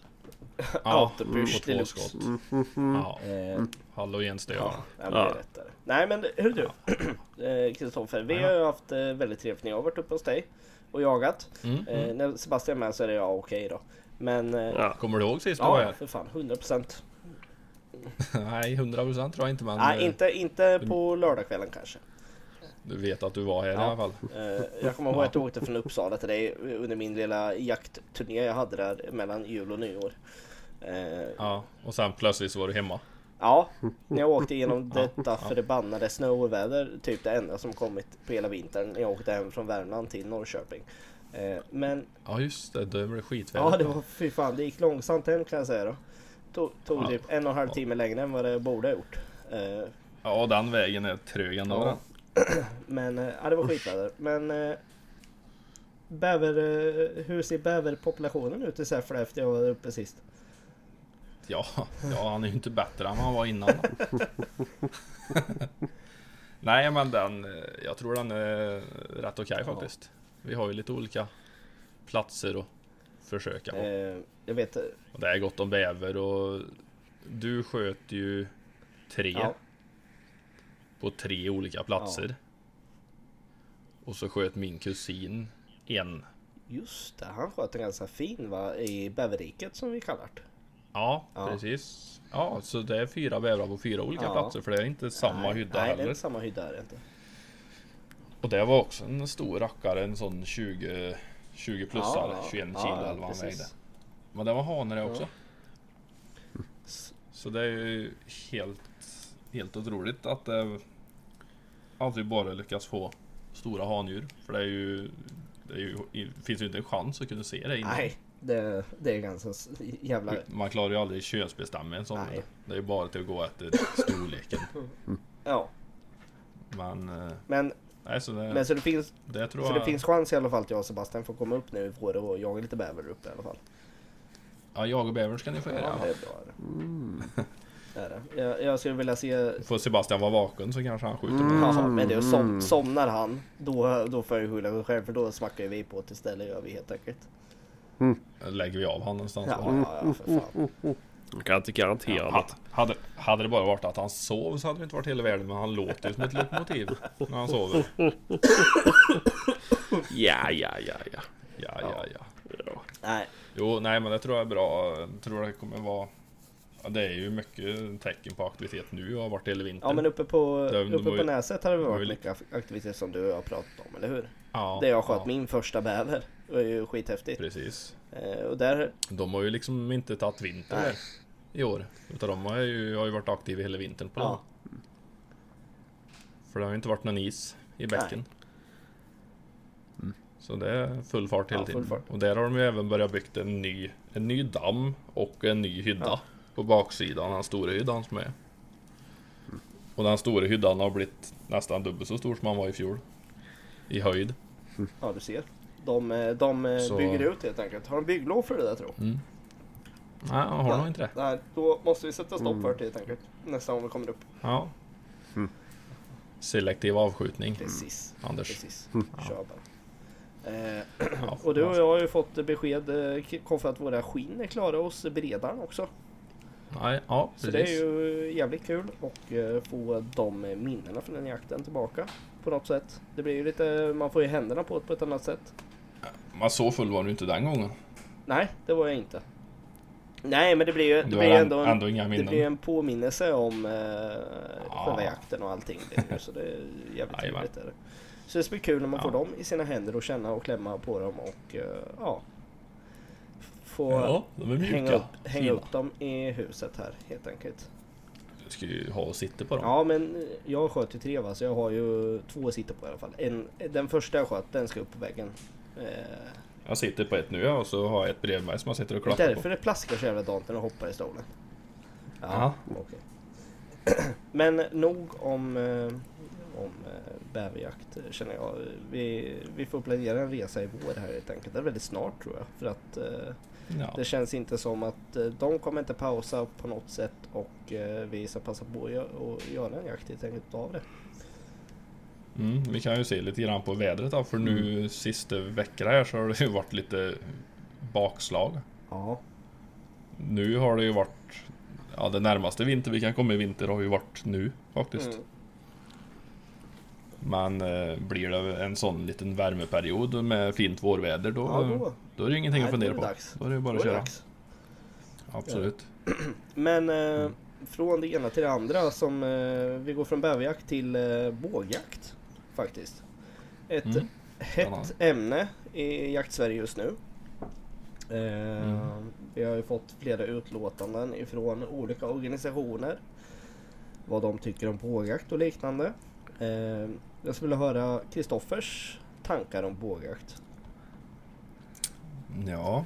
Ja, Autopush på två skott. Ja, Eh, halogenstövlar. ja, ja, men det Ja. där. Nej men hör du. Eh, Kristoffer, vi har ju haft eh, väldigt trevligt när jag har varit uppe hos dig och jagat. Mm. Eh, när Sebastian är med så är det ja okej då. Men eh, Ja. Kommer du ihåg sist du var ja, här? för fan 100%. Nej, 100% tror jag inte men Nej, eh, inte, inte på lördagskvällen kanske. du vet att du var här i alla fall. Eh, jag kommer ihåg att jag åkte från Uppsala till dig under min lilla jaktturné jag hade där mellan jul och nyår. Eh, Ja, och sen plötsligt så var du hemma. Ja, när jag åkte igenom detta förbannade snöoväder, typ det enda som kommit på hela vintern, när jag åkte hem från Värmland till Norrköping. Men Ja just det, det blev skitväder. ja, det var fy fan, det gick långsamt hem kan jag säga då. Tog, tog Ja. typ en och en halv timme längre än vad det borde ha gjort. Eh, Ja, den vägen är trög ändå. Ja. Men eh, ja, det var skitväder. Men eh, bäver, eh, hur ser bäverpopulationen ut i Säffle efter jag var uppe sist? Ja, ja, han är ju inte bättre än han var innan. Nej men den, jag tror den är rätt okej Ja. faktiskt. Vi har ju lite olika platser att försöka på. Jag vet, Och det är gott om bäver och du sköt ju tre ja, på tre olika platser. Och så sköt min kusin en. just det, han sköt en ganska fin va, i bäverriket som vi kallar det. Ja, Ja. precis. Ja, så det är fyra bävrar på fyra olika Ja. platser för det är inte samma nej, hydda Nej, det är heller. inte samma hydda är det inte. Och det var också en stor rackare, en sån 20, 20 plussare, Ja, ja. 21 Ja, kilo ja, eller vad han vägde. Men det var hane det Ja. också. Så det är ju helt, helt otroligt att det aldrig bara lyckas få stora handjur. För det är ju, det är ju, det finns ju inte en chans att kunna se det innan. Nej, det, det är ganska jävla... Man klarar ju aldrig könsbestämma en sån. Nej. Det är ju bara till att gå efter storleken. Ja, Men, eh, men, nej så det, men så det finns det Så jag. det finns chans i alla fall att jag och Sebastian får komma upp nu i vår och jaga lite bäver uppe i alla fall. Ja, jag och bävern ska ni få Ja, göra. det är bra. Är det. Det är det. Jag, jag skulle vilja se... Får Sebastian vara vaken så kanske han skjuter Mm. Jaha, men det är som, somnar han, då, då får jag skylla mig själv för då smackar vi på till ställe gör vi helt enkelt. Lägger vi av han någonstans. Ja, ja, ja för fan. Man kan inte garantera Ja, något. hade, hade det bara varit att han sov så hade det inte varit hela världen men han låter ju som ett lokomotiv när han sover. Ja, ja, ja, ja. Ja, ja, ja. ja. Nej, Jo, nej men det tror jag är bra. Jag tror det kommer vara... Ja, det är ju mycket tecken på aktivitet nu och har varit hela vintern. ja men uppe på, uppe på ju- Näset har det varit ju mycket aktivitet som du har pratat om, eller hur? ja, Där jag sköt ja, min första bäver. Det var ju skithäftigt. Precis. Eh, och där, De har ju liksom inte tagit vinter Nej. i år. Utan de har ju, har ju varit aktiva hela vintern på ja, den. För det har ju inte varit någon is i bäcken. Så det är full fart hela Ja, tiden. fart. Och där har de ju även börjat byggt en ny, en ny damm och en ny hydda. Ja. På baksidan, den stora hyddan som är. Och den stora hyddan har blivit nästan dubbelt så stor som han var i fjol. I höjd. ja, du ser. De, eh, de eh, Så- bygger ut helt enkelt. Har de bygglov för det där tror jag? Mm. Nej, han har nog inte det. Nej, då måste vi sätta stopp för det helt enkelt. Nästa gång vi kommer upp. Ja. Selektiv avskjutning. Precis. Anders. Precis. Kör bara. Eh, och du och jag har ju fått besked eh, kom för att våra skinn är klara hos beredaren också. Nej, ja, Så det är ju jävligt kul och eh, få de minnena från den jakten tillbaka på något sätt. Det blir ju lite, man får ju händerna på det på ett annat sätt. Man så full var du inte den gången. Nej, det var jag inte. Nej, men det blir ju det blir ändå, en, ändå det blir en påminnelse om eh, Ja. själva jakten och allting. Så det är jävligt trevligt. Så det ska bli kul när man får Ja. dem i sina händer och känna och klämma på dem och eh, ja. Få Ja, de hänga, upp, hänga upp dem i huset här helt enkelt. Du ska ju ha och sitta på dem. Ja men jag sköt ju tre va, så jag har ju två att sitta på i alla fall. En, den första jag sköt, den ska upp på väggen. Eh, Jag sitter på ett nu ja, och så har jag ett bredvid mig som jag sitter och det är klappar därför på. det plaskar så jävla dant när du hoppar i stolen. Ja, okej. Men nog om, eh, om eh, bäverjakt eh, känner jag. Vi, vi får planera en resa i vår här helt enkelt. Det är väldigt snart tror jag. För att eh, Ja. det känns inte som att de kommer inte pausa på något sätt och vi ska passa på att göra en jakt helt enkelt av det. Mm, vi kan ju se lite grann på vädret då, för nu sista veckan här så har det ju varit lite bakslag. Ja, Nu har det ju varit Ja det närmaste vinter vi kan komma i vinter har ju varit nu faktiskt. mm. Men eh, blir det en sån liten värmeperiod med fint vårväder då, ja då, då är det ingenting Nej, att fundera på. dags. Då är det bara att köra. dags. Absolut. Men eh, från det ena till det andra som eh, vi går från bäverjakt till eh, bågjakt faktiskt. Ett Mm. hett ämne i jaktsverige just nu. Eh, Mm. Vi har ju fått flera utlåtanden ifrån olika organisationer. Vad de tycker om bågjakt och liknande. Jag skulle vilja höra Kristoffers tankar om bågjakt. Ja.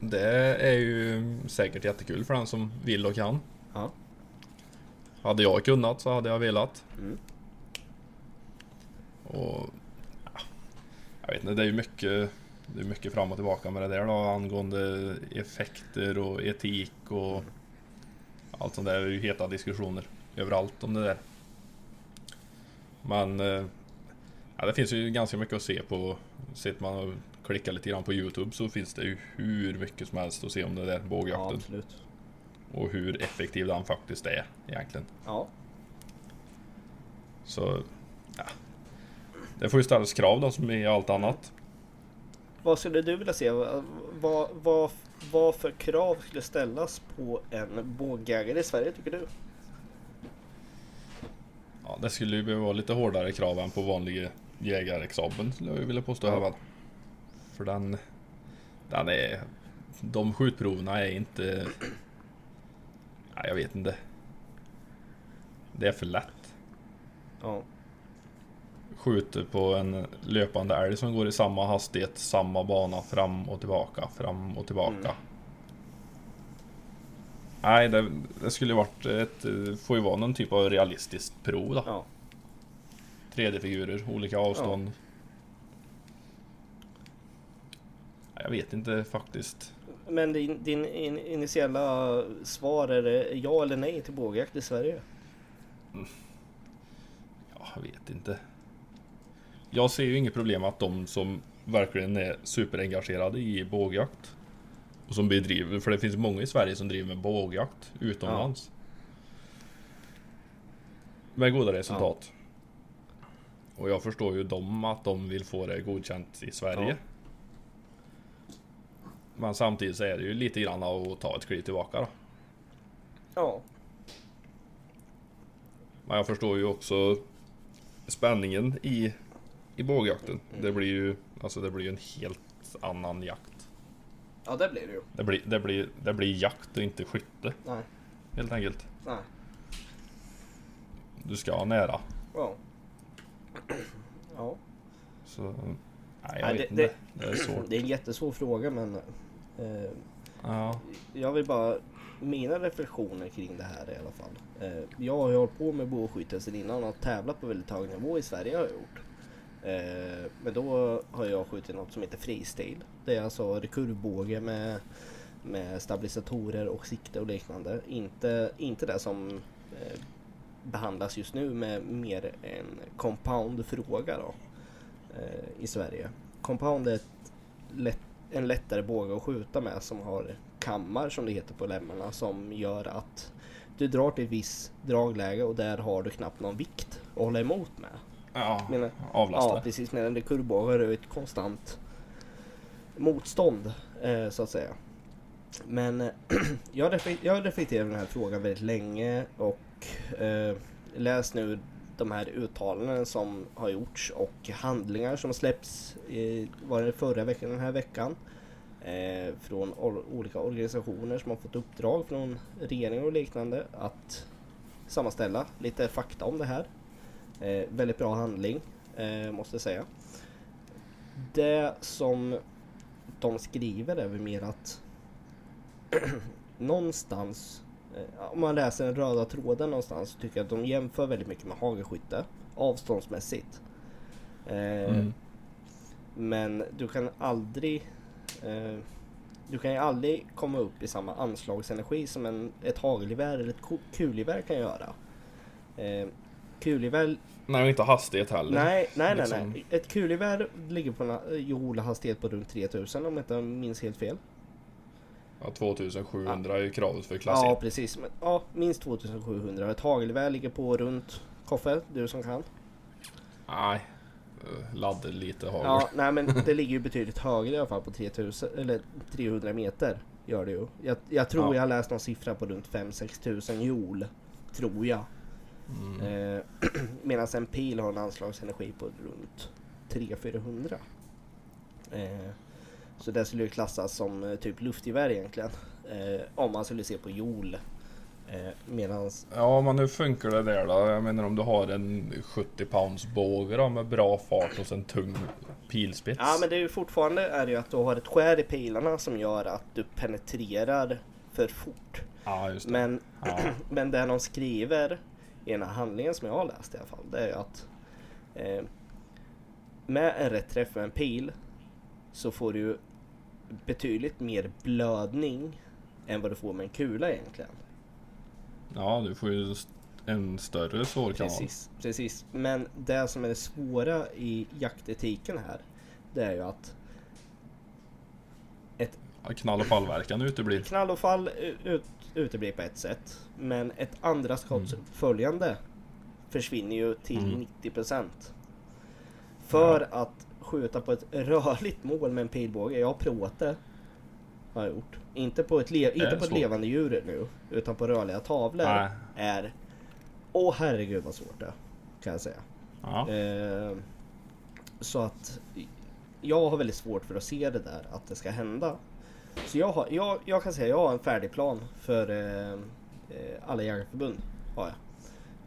Det är ju säkert jättekul för den som vill och kan. Ja. Hade jag kunnat så hade jag velat. Mm. Och ja, Jag vet inte, det är ju mycket Det är mycket fram och tillbaka med det där då angående effekter och etik och Allt sånt där är ju heta diskussioner överallt om det där. Men eh, ja, det finns ju ganska mycket att se på. Sitter man och klickar lite grann på Youtube så finns det ju hur mycket som helst att se om det där Ja, bågjakten. absolut. och hur effektiv den faktiskt är egentligen. Ja. Så ja. Det får ju ställas krav då som i allt annat. Vad skulle du vilja se? Vad, vad, vad för krav skulle ställas på en bågjägare i Sverige tycker du? Ja, det skulle ju behöva vara lite hårdare krav än på vanliga jägarexamen skulle jag vilja påstå här. För den, den är... De skjutproverna är inte... Ja, jag vet inte. Det är för lätt. Ja. Skjuter på en löpande älg som går i samma hastighet, samma bana, fram och tillbaka, fram och tillbaka. Mm. Nej, det, det skulle varit ett... Får ju vara någon typ av realistiskt prov då. ja. 3D-figurer, olika avstånd. Jag vet inte faktiskt. Men din, din in, initiala svar är det ja eller nej till bågjakt i Sverige? Ja, jag vet inte. Jag ser ju inget problem att de som verkligen är superengagerade i bågjakt och som bedriver, för det finns många i Sverige som driver med bågjakt utomlands. Med goda resultat. Och jag förstår ju dem att de vill få det godkänt i Sverige. Ja. Men samtidigt så är det ju lite grann av att ta ett kliv tillbaka då. Ja. Men jag förstår ju också spänningen i, i bågjakten. Mm. Det blir ju alltså det blir en helt annan jakt. Ja det blir det ju. Det blir, det blir, det blir jakt och inte skytte Nej. helt enkelt. Nej. Du ska ha nära. Ja. Ja. Så, nej jag Nej, vet det- inte. Det är svårt. Det är en jättesvår fråga men eh, Ja, jag vill bara mina reflektioner kring det här i alla fall. Eh, jag har ju hållit på med bågskytte sedan innan och tävlat på väldigt hög nivå i Sverige har jag gjort. Eh, men då har jag skjutit något som heter freestyle. Det är alltså rekurvbåge med, med stabilisatorer och sikte och liknande. Inte, inte det som eh, behandlas just nu med mer en compound-fråga då. Eh, I Sverige. Compound är ett lätt, en lättare båge att skjuta med som har kammar som det heter på lemmarna som gör att du drar till ett visst dragläge och där har du knappt någon vikt att hålla emot med ja avlasta. Ja precis, medan kurvbåge har du ett konstant motstånd eh, så att säga. Men eh, jag, har jag reflekterat över den här frågan väldigt länge och eh, läst nu de här uttalanden som har gjorts och handlingar som släpps i, var det förra veckan, den här veckan. eh, från or- olika organisationer som har fått uppdrag från regeringar och liknande att sammanställa lite fakta om det här. Eh, väldigt bra handling, eh, måste jag säga. Det som de skriver är väl mer att någonstans, eh, om man läser den röda tråden någonstans, så tycker jag att de jämför väldigt mycket med hagelskytte avståndsmässigt. Eh, Mm. Men du kan aldrig eh, Du kan ju aldrig komma upp i samma anslagsenergi som en, ett hagelgevär eller ett kulgevär kan göra. Eh, kulgevär Nej, och inte hastighet heller. Nej, nej, nej, Liksom. nej. Ett kulgevär ligger på en eh, joule-hastighet på runt 3000 om jag inte minns helt fel. Ja, 2700 är ju kravet för klass Ja, 1. precis. Men, ja, minst 2700. Ett hagelgevär ligger på runt Koffe, du som kan. Nej. eh, Laddar lite hagel. Ja, nej men det ligger ju betydligt högre i alla fall på 3000 eller 300 meter. Gör det ju. Jag, jag tror Ja. jag har läst någon siffra på runt 5-6 tusen joule. Tror jag. Mm. Eh, Medan en pil har en anslagsenergi på runt 300-400. Eh, så det skulle ju klassas som eh, typ luftgevär egentligen. Eh, om man skulle se på joule. Eh, medans Ja, men hur funkar det där då? Jag menar om du har en 70 pounds båge då med bra fart och en tung pilspets. Ja men det är ju fortfarande är det ju att du har ett skär i pilarna som gör att du penetrerar för fort. Ja, just det. Men, Ja. men det de skriver i den här handlingen som jag har läst i alla fall. Det är att eh, med en rätt träff med en pil så får du betydligt mer blödning än vad du får med en kula egentligen. ja, du får ju en större sårkanal. Precis, precis. Men det som är det svåra i jaktetiken här det är ju att knall och fallverkan uteblir. Knall och fall ut, uteblir på ett sätt. Men ett andra skotts följande försvinner ju till Mm. 90%. För att skjuta på ett rörligt mål med en pilbåge. Jag har provat det. Har jag gjort. Inte på ett, le- inte på ett levande djur nu. Utan på rörliga tavlor. Nej. Är... Åh herregud vad svårt det är, Kan jag säga. Ja. Eh, så att jag har väldigt svårt för att se det där att det ska hända. Så jag, har, jag, jag kan säga jag har en färdig plan för eh, eh, alla jägarförbund. Har jag.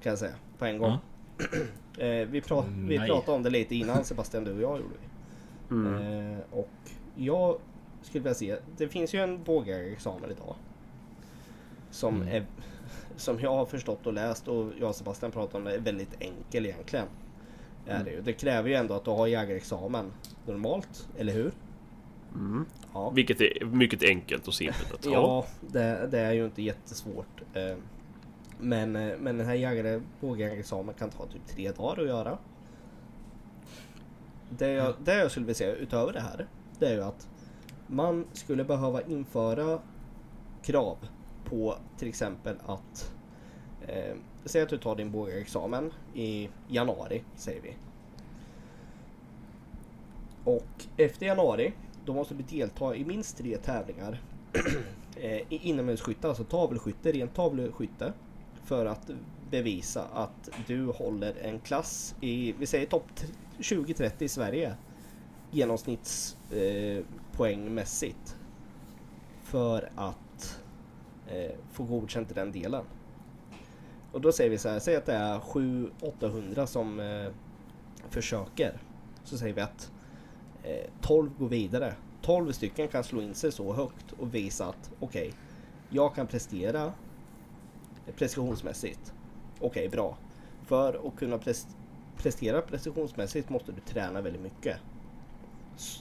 Kan jag säga. På en gång. Eh, vi, pra, vi Nej. pratade om det lite innan Sebastian, du och jag gjorde vi. Mm. Eh, och jag skulle vilja se, det finns ju en bågjägarexamen idag. Som, Mm. är, som jag har förstått och läst och jag och Sebastian pratade om det, är väldigt enkel egentligen. Är det, ju. det kräver ju ändå att du har jägarexamen normalt, eller hur? Mm. Ja, Vilket är mycket enkelt och simpelt att ta. ja det, det är ju inte jättesvårt. Eh, men, eh, men den här jägare, bågjägarexamen kan ta typ tre dagar att göra. Det jag, det jag skulle vilja säga utöver det här, det är ju att man skulle behöva införa krav på till exempel att eh, Säg att du tar din bågexamen i januari, säger vi. Och efter januari, då måste du delta i minst tre tävlingar eh, i inomhusskytte, alltså tavelskytte, rent tavelskytte. För att bevisa att du håller en klass i, vi säger topp 20-30 i Sverige. Genomsnittspoängmässigt. Eh, för att eh, få godkänt i den delen. Och då säger vi så här, säg att det är 700-800 som eh, försöker. Så säger vi att 12 går vidare. 12 stycken kan slå in sig så högt och visa att okej, jag kan prestera precisionsmässigt. Okej, bra. För att kunna pres- prestera precisionsmässigt måste du träna väldigt mycket.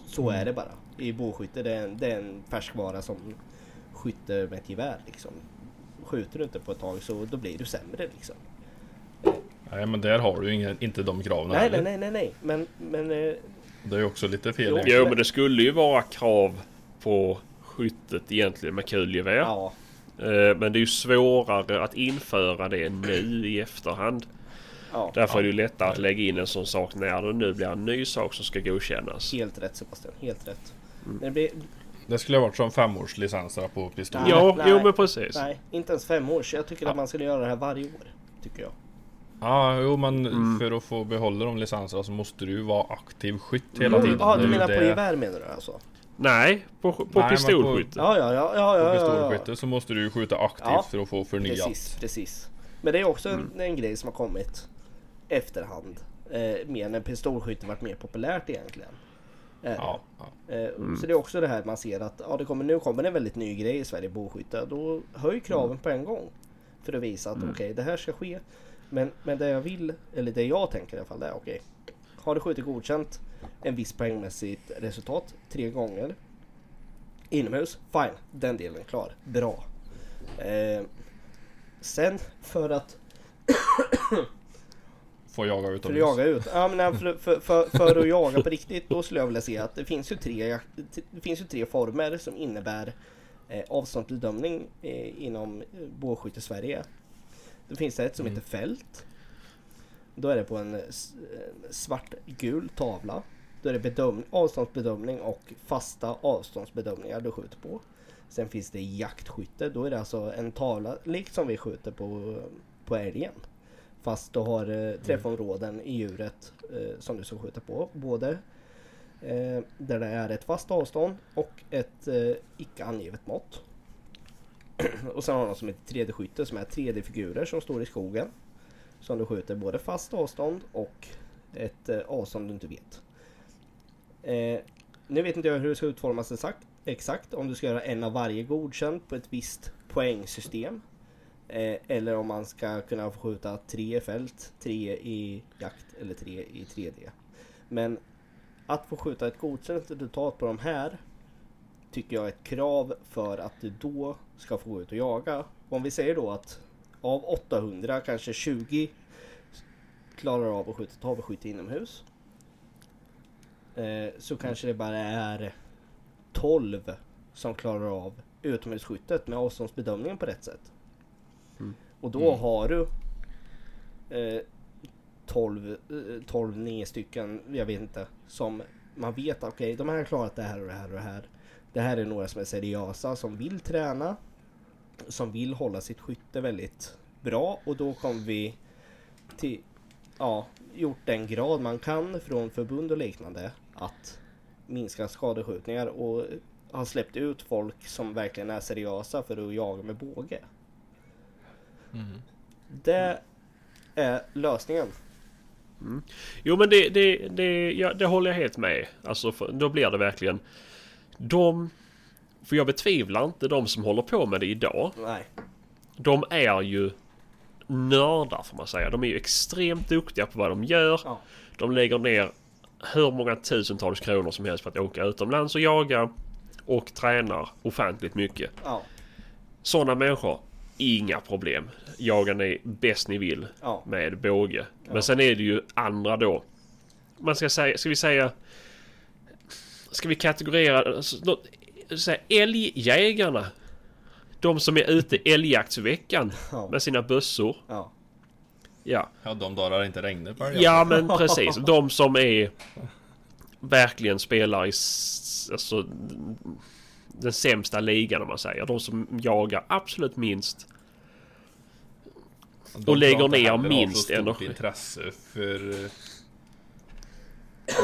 Så är det bara. I bågskytte, det är en, det är en färskvara som skytte med ett gevär liksom. Skjuter du inte på ett tag så då blir du sämre liksom. Nej, men där har du ju inga, inte de kraven Nej, heller. nej, nej, nej, nej. Men, men eh, Det är också lite fel. Jo. egentligen. Jo men det skulle ju vara krav på skyttet egentligen med kulgevär. ja, Eh, Men det är ju svårare att införa det nu i efterhand. ja. Därför är det ju lättare att lägga in en sån sak när det nu blir en ny sak som ska godkännas. Helt rätt Sebastian, helt rätt. Mm. Men det blir, Det skulle ha varit som femårslicenser på pistol. Ja, nej. jo men precis. nej, inte ens fem år. Så jag tycker att man skulle göra det här varje år. Tycker jag. Ja, jo men Mm. för att få behålla de licenserna så måste du ju vara aktiv skytt hela Mm. tiden. Ja, du menar på det- gevär menar du alltså? Nej, på, på Nej, men på- pistolskytte. Ja, ja, ja, ja, På ja, ja, ja. pistolskytte så måste du ju skjuta aktivt Ja. för att få förnyat. Precis, precis. Men det är också en, en grej som har kommit efterhand. Eh, mer när pistolskytte varit mer populärt egentligen. Det. Ja, ja. Eh, Så det är också det här man ser att ja, det kommer, nu kommer en väldigt ny grej i Sverige, bågskytte. Då höj kraven på en gång. För att visa att okej, det här ska ske. Men, men det jag vill, eller det jag tänker i alla fall, det är okej. har du skjutit godkänt en viss poängmässigt resultat tre gånger inomhus, fine, den delen är klar, bra. Eh, sen för att Få jaga för utomhus. att jaga ut. Ja, men för, för, för, för att jaga på riktigt då skulle jag vilja säga att det finns ju tre, det finns ju tre former som innebär eh, avståndsbedömning eh, inom eh, bågskytte Sverige. Det finns ett som Mm. heter fält. Då är det på en eh, eh, svartgul tavla. Då är det bedöm, avståndsbedömning och fasta avståndsbedömningar du skjuter på. Sen finns det jaktskytte. Då är det alltså en tavla likt som vi skjuter på, på älgen. Fast du har eh, träffområden i djuret eh, som du ska skjuta på. Både eh, där det är ett fast avstånd och ett eh, icke angivet mått och sen har de något som heter 3D-skytte som är 3D-figurer som står i skogen. Som du skjuter både fast avstånd och ett eh, avstånd du inte vet. Eh, nu vet inte jag hur det ska utformas exakt, exakt. Om du ska göra en av varje godkänd på ett visst poängsystem. Eh, eller om man ska kunna få skjuta tre i fält, tre i jakt eller tre i 3D. Men att få skjuta ett godkänt resultat på de här tycker jag är ett krav för att du då ska få gå ut och jaga. Om vi säger då att av 800 kanske 20 klarar av att skjuta ett havskytte inomhus. Eh, så kanske det bara är 12 som klarar av utomhusskyttet med avståndsbedömningen på rätt sätt. Och då Mm. har du eh, 12, eh, 12 9 stycken, jag vet inte, som man vet okej de här har klarat det här och det här och det här. Det här är några som är seriösa, som vill träna, som vill hålla sitt skytte väldigt bra och då kommer vi till, ja, gjort den grad man kan från förbund och liknande att minska skadeskjutningar och har släppt ut folk som verkligen är seriösa för att jaga med båge. Mm. Det är lösningen. Jo men det, det, det, ja, det håller jag helt med. Alltså för, då blir det verkligen de... För jag betvivlar inte de som håller på med det idag. Nej. De är ju nördar får man säga. De är ju extremt duktiga på vad de gör. Ja. De lägger ner hur många tusentals kronor som helst på att åka utomlands och jaga. Och tränar ofantligt mycket. Ja. Sådana människor, inga problem. Jagar ni bäst ni vill Ja. med båge. Men sen är det ju andra då. Man ska säga, ska vi säga... Ska vi kategorera... alltså, Säga älgjägarna. De som är ute älgjaktsveckan Ja. med sina bössor. Ja. Ja. Ja, de dagar inte regnar på älgen. ja, men precis. De som är... Verkligen spelar i... Alltså... Den sämsta ligan om man säger. De som jagar absolut minst. De och lägger ner har minst så stort energi. intresse för eh,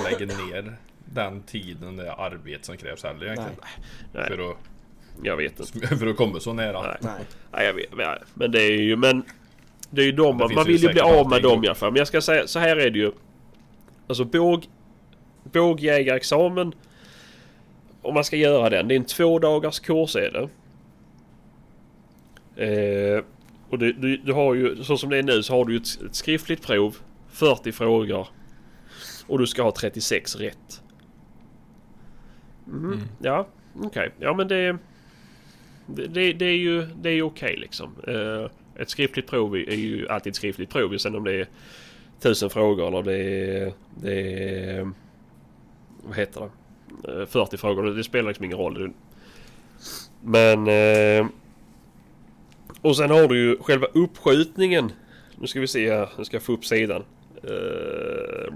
lägga ner den tiden, det arbete som krävs heller egentligen. Nej, För, att, jag vet inte. för att komma så nära. Nej. Nej. Nej, jag vet, men det är ju... Men det är ju de, man, man vill ju bli av med dem i alla fall. Men jag ska säga, så här är det ju. Alltså båg... Bågjägarexamen. Om man ska göra den. Det är en två dagars kurs är det. Eh, och du, du, du har ju, så som det är nu så har du ett, ett skriftligt prov. 40 frågor. Och du ska ha 36 rätt. Mhm, Mm. Ja, okej. Ja men det... Det, det, är ju det är ju okej liksom. Eh, ett skriftligt prov är ju alltid ett skriftligt prov. Sen om det är tusen frågor eller det är... Det är vad heter det? Eh, 40 frågor. Det, spelar liksom ingen roll. Men... Eh, och sen har du ju själva uppskjutningen. Nu ska vi se här. Nu ska jag få upp sidan. Eh.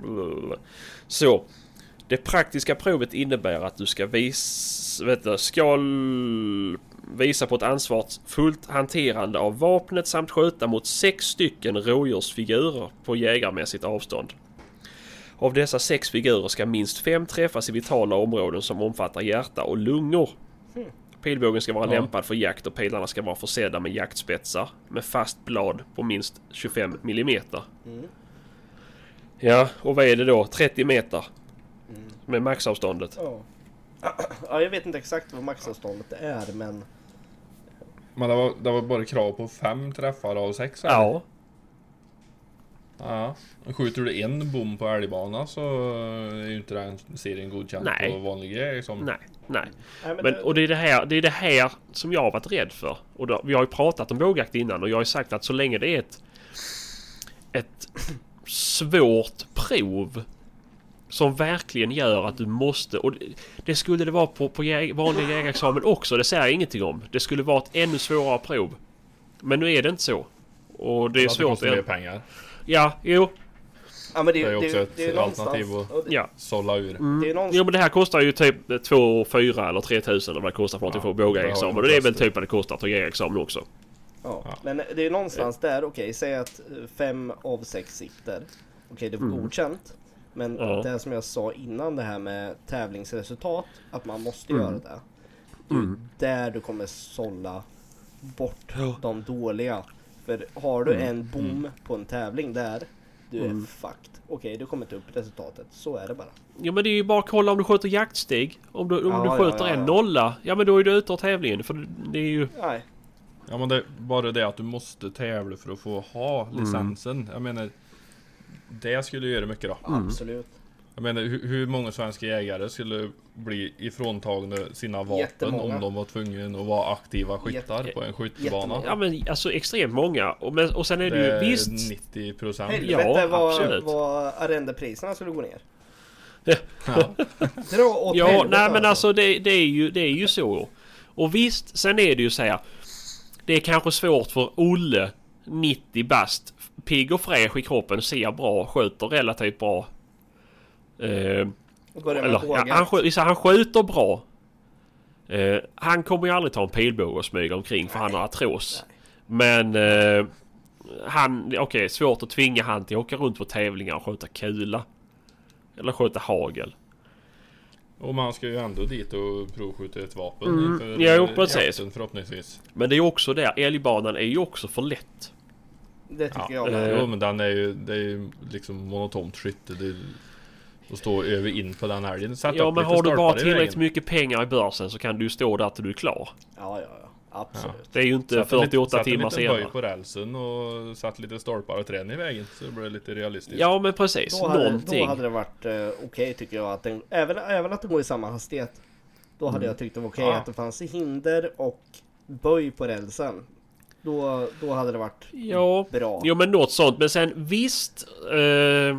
Så. Det praktiska provet innebär att du ska visa, vet du, ska visa på ett ansvarsfullt hanterande av vapnet samt skjuta mot sex stycken rådjursfigurer på jägarmässigt avstånd. Av dessa sex figurer ska minst fem träffas i vitala områden som omfattar hjärta och lungor. Pilbågen ska vara Ja. lämpad för jakt och pilarna ska vara försedda med jaktspetsar med fast blad på minst 25 millimeter. Mm. Ja, och vad är det då? 30 meter? Med maxavståndet. Ja. ja, jag vet inte exakt vad maxavståndet är men Men det var, det var bara krav på fem träffar av sex eller? Ja. ja. Skjuter du en bom på älgbana så är ju inte den serien godkänd Nej. på vanlig grej liksom. Nej, nej. Nej, men Men, det- och det är det, här, det är det här som jag har varit rädd för. Och då, vi har ju pratat om vågjakt innan och jag har ju sagt att så länge det är ett, ett svårt prov som verkligen gör att du måste... Och det, det skulle det vara på, på jäg, vanlig jägarexamen också, det säger jag ingenting om. Det skulle vara ett ännu svårare prov. Men nu är det inte så. Och det är Att det svårt... kostar mer pengar. Ja, jo. ja, men det, det är det, också det, ett det är någonstans... alternativ att- det, Ja. Sålla ur. det är någonstans Jo men det här kostar ju typ 2 4 eller 3 tusen eller vad det kostar för att Ja, få det bågexamen. Och det är väl typ vad det kostar att ta jägarexamen också. Ja, Ja. men det är någonstans där, okej, säg att fem av sex sitter. Okej, det var godkänt. Men Ja. det som jag sa innan det här med tävlingsresultat, att man måste Mm. göra det. Ju där du kommer sålla bort Ja. de dåliga. För har du Mm. en bom på en tävling där, du är fucked. Okej, du kommer inte upp resultatet. Så är det bara. Ja men det är ju bara att kolla om du skjuter jaktstig. Om du, om Ja, du ja, skjuter ja, en ja. nolla, ja men då är du ute ur tävlingen. För det är ju... Nej, Ja men det är bara det att du måste tävla för att få ha Mm. licensen. Jag menar Det skulle göra mycket då. Mm. absolut. Jag menar hur, många svenska jägare skulle bli ifråntagna sina vapen Jättemånga. om de var tvungna att vara aktiva skyttar Jätte- på en skyttebana? jättemånga. Ja men alltså extremt många. Och, men, och sen är det, Det ju visst... 90 procent. Helvete vad, absolut. vad arrendepriserna skulle gå ner. Ja. Dra åt Ja, helvete nej men alltså det, det, är ju, det är ju så. Och visst, sen är det ju så här. Det är kanske svårt för Olle, 90 bast, pigg och fräsch i kroppen, ser bra, skjuter relativt bra. Eh, eller, ja, han, skj- så han skjuter bra. Eh, han kommer ju aldrig ta en pilbåge och smyga omkring för han har artros. Men eh, han, okej, svårt att tvinga han till att åka runt på tävlingar och skjuta kula. Eller skjuta hagel. Och man ska ju ändå dit och provskjuta ett vapen Mm, inför jo, eh, precis. jakten förhoppningsvis. Men det är ju också där, älgbanan är ju också för lätt. Det tycker Ja, jag med. jo men den är ju, det är ju liksom monotont skytte. Det, att stå över in på den älgen. Sätta Ja upp men lite har du bara tillräckligt mycket pengar i börsen så kan du stå där till du är klar. Ja, ja, ja. Absolut. Det är ju inte Sätta lite- 48 sätta timmar lite böj senare. på rälsen och satt lite stolpar och träd i vägen. Så det blir lite realistiskt. Ja men precis, Då hade, någonting. då hade det varit eh, okej tycker jag. Att den, även, även att den går i samma hastighet. Då hade jag tyckt det var okej Ja. att det fanns hinder och böj på rälsen. Då, då hade det varit Ja, bra. jo men något sånt. Men sen visst. Eh,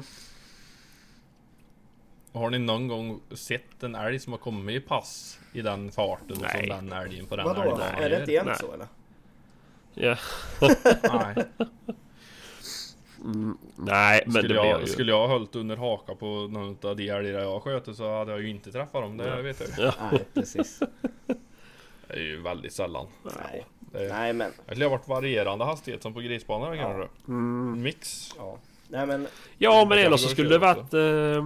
Har ni någon gång sett en älg som har kommit i pass i den farten Nej. som den älgen på den Vadå? älgbanan Är det inte jämt Nej. så eller? ja. Nej. Nej men Skulle det jag, ju... skulle jag ha hållit under haka på någon av de älgar jag sköter så hade jag ju inte träffat dem. Det vet jag ju. Nej, precis. Det är ju väldigt sällan. Nej. Det, Nej, men. det skulle ha varit varierande hastighet som på grisbanan kanske. Mm. Mix. Ja. Nej, men. Ja Det men eller så skulle det varit... Eh,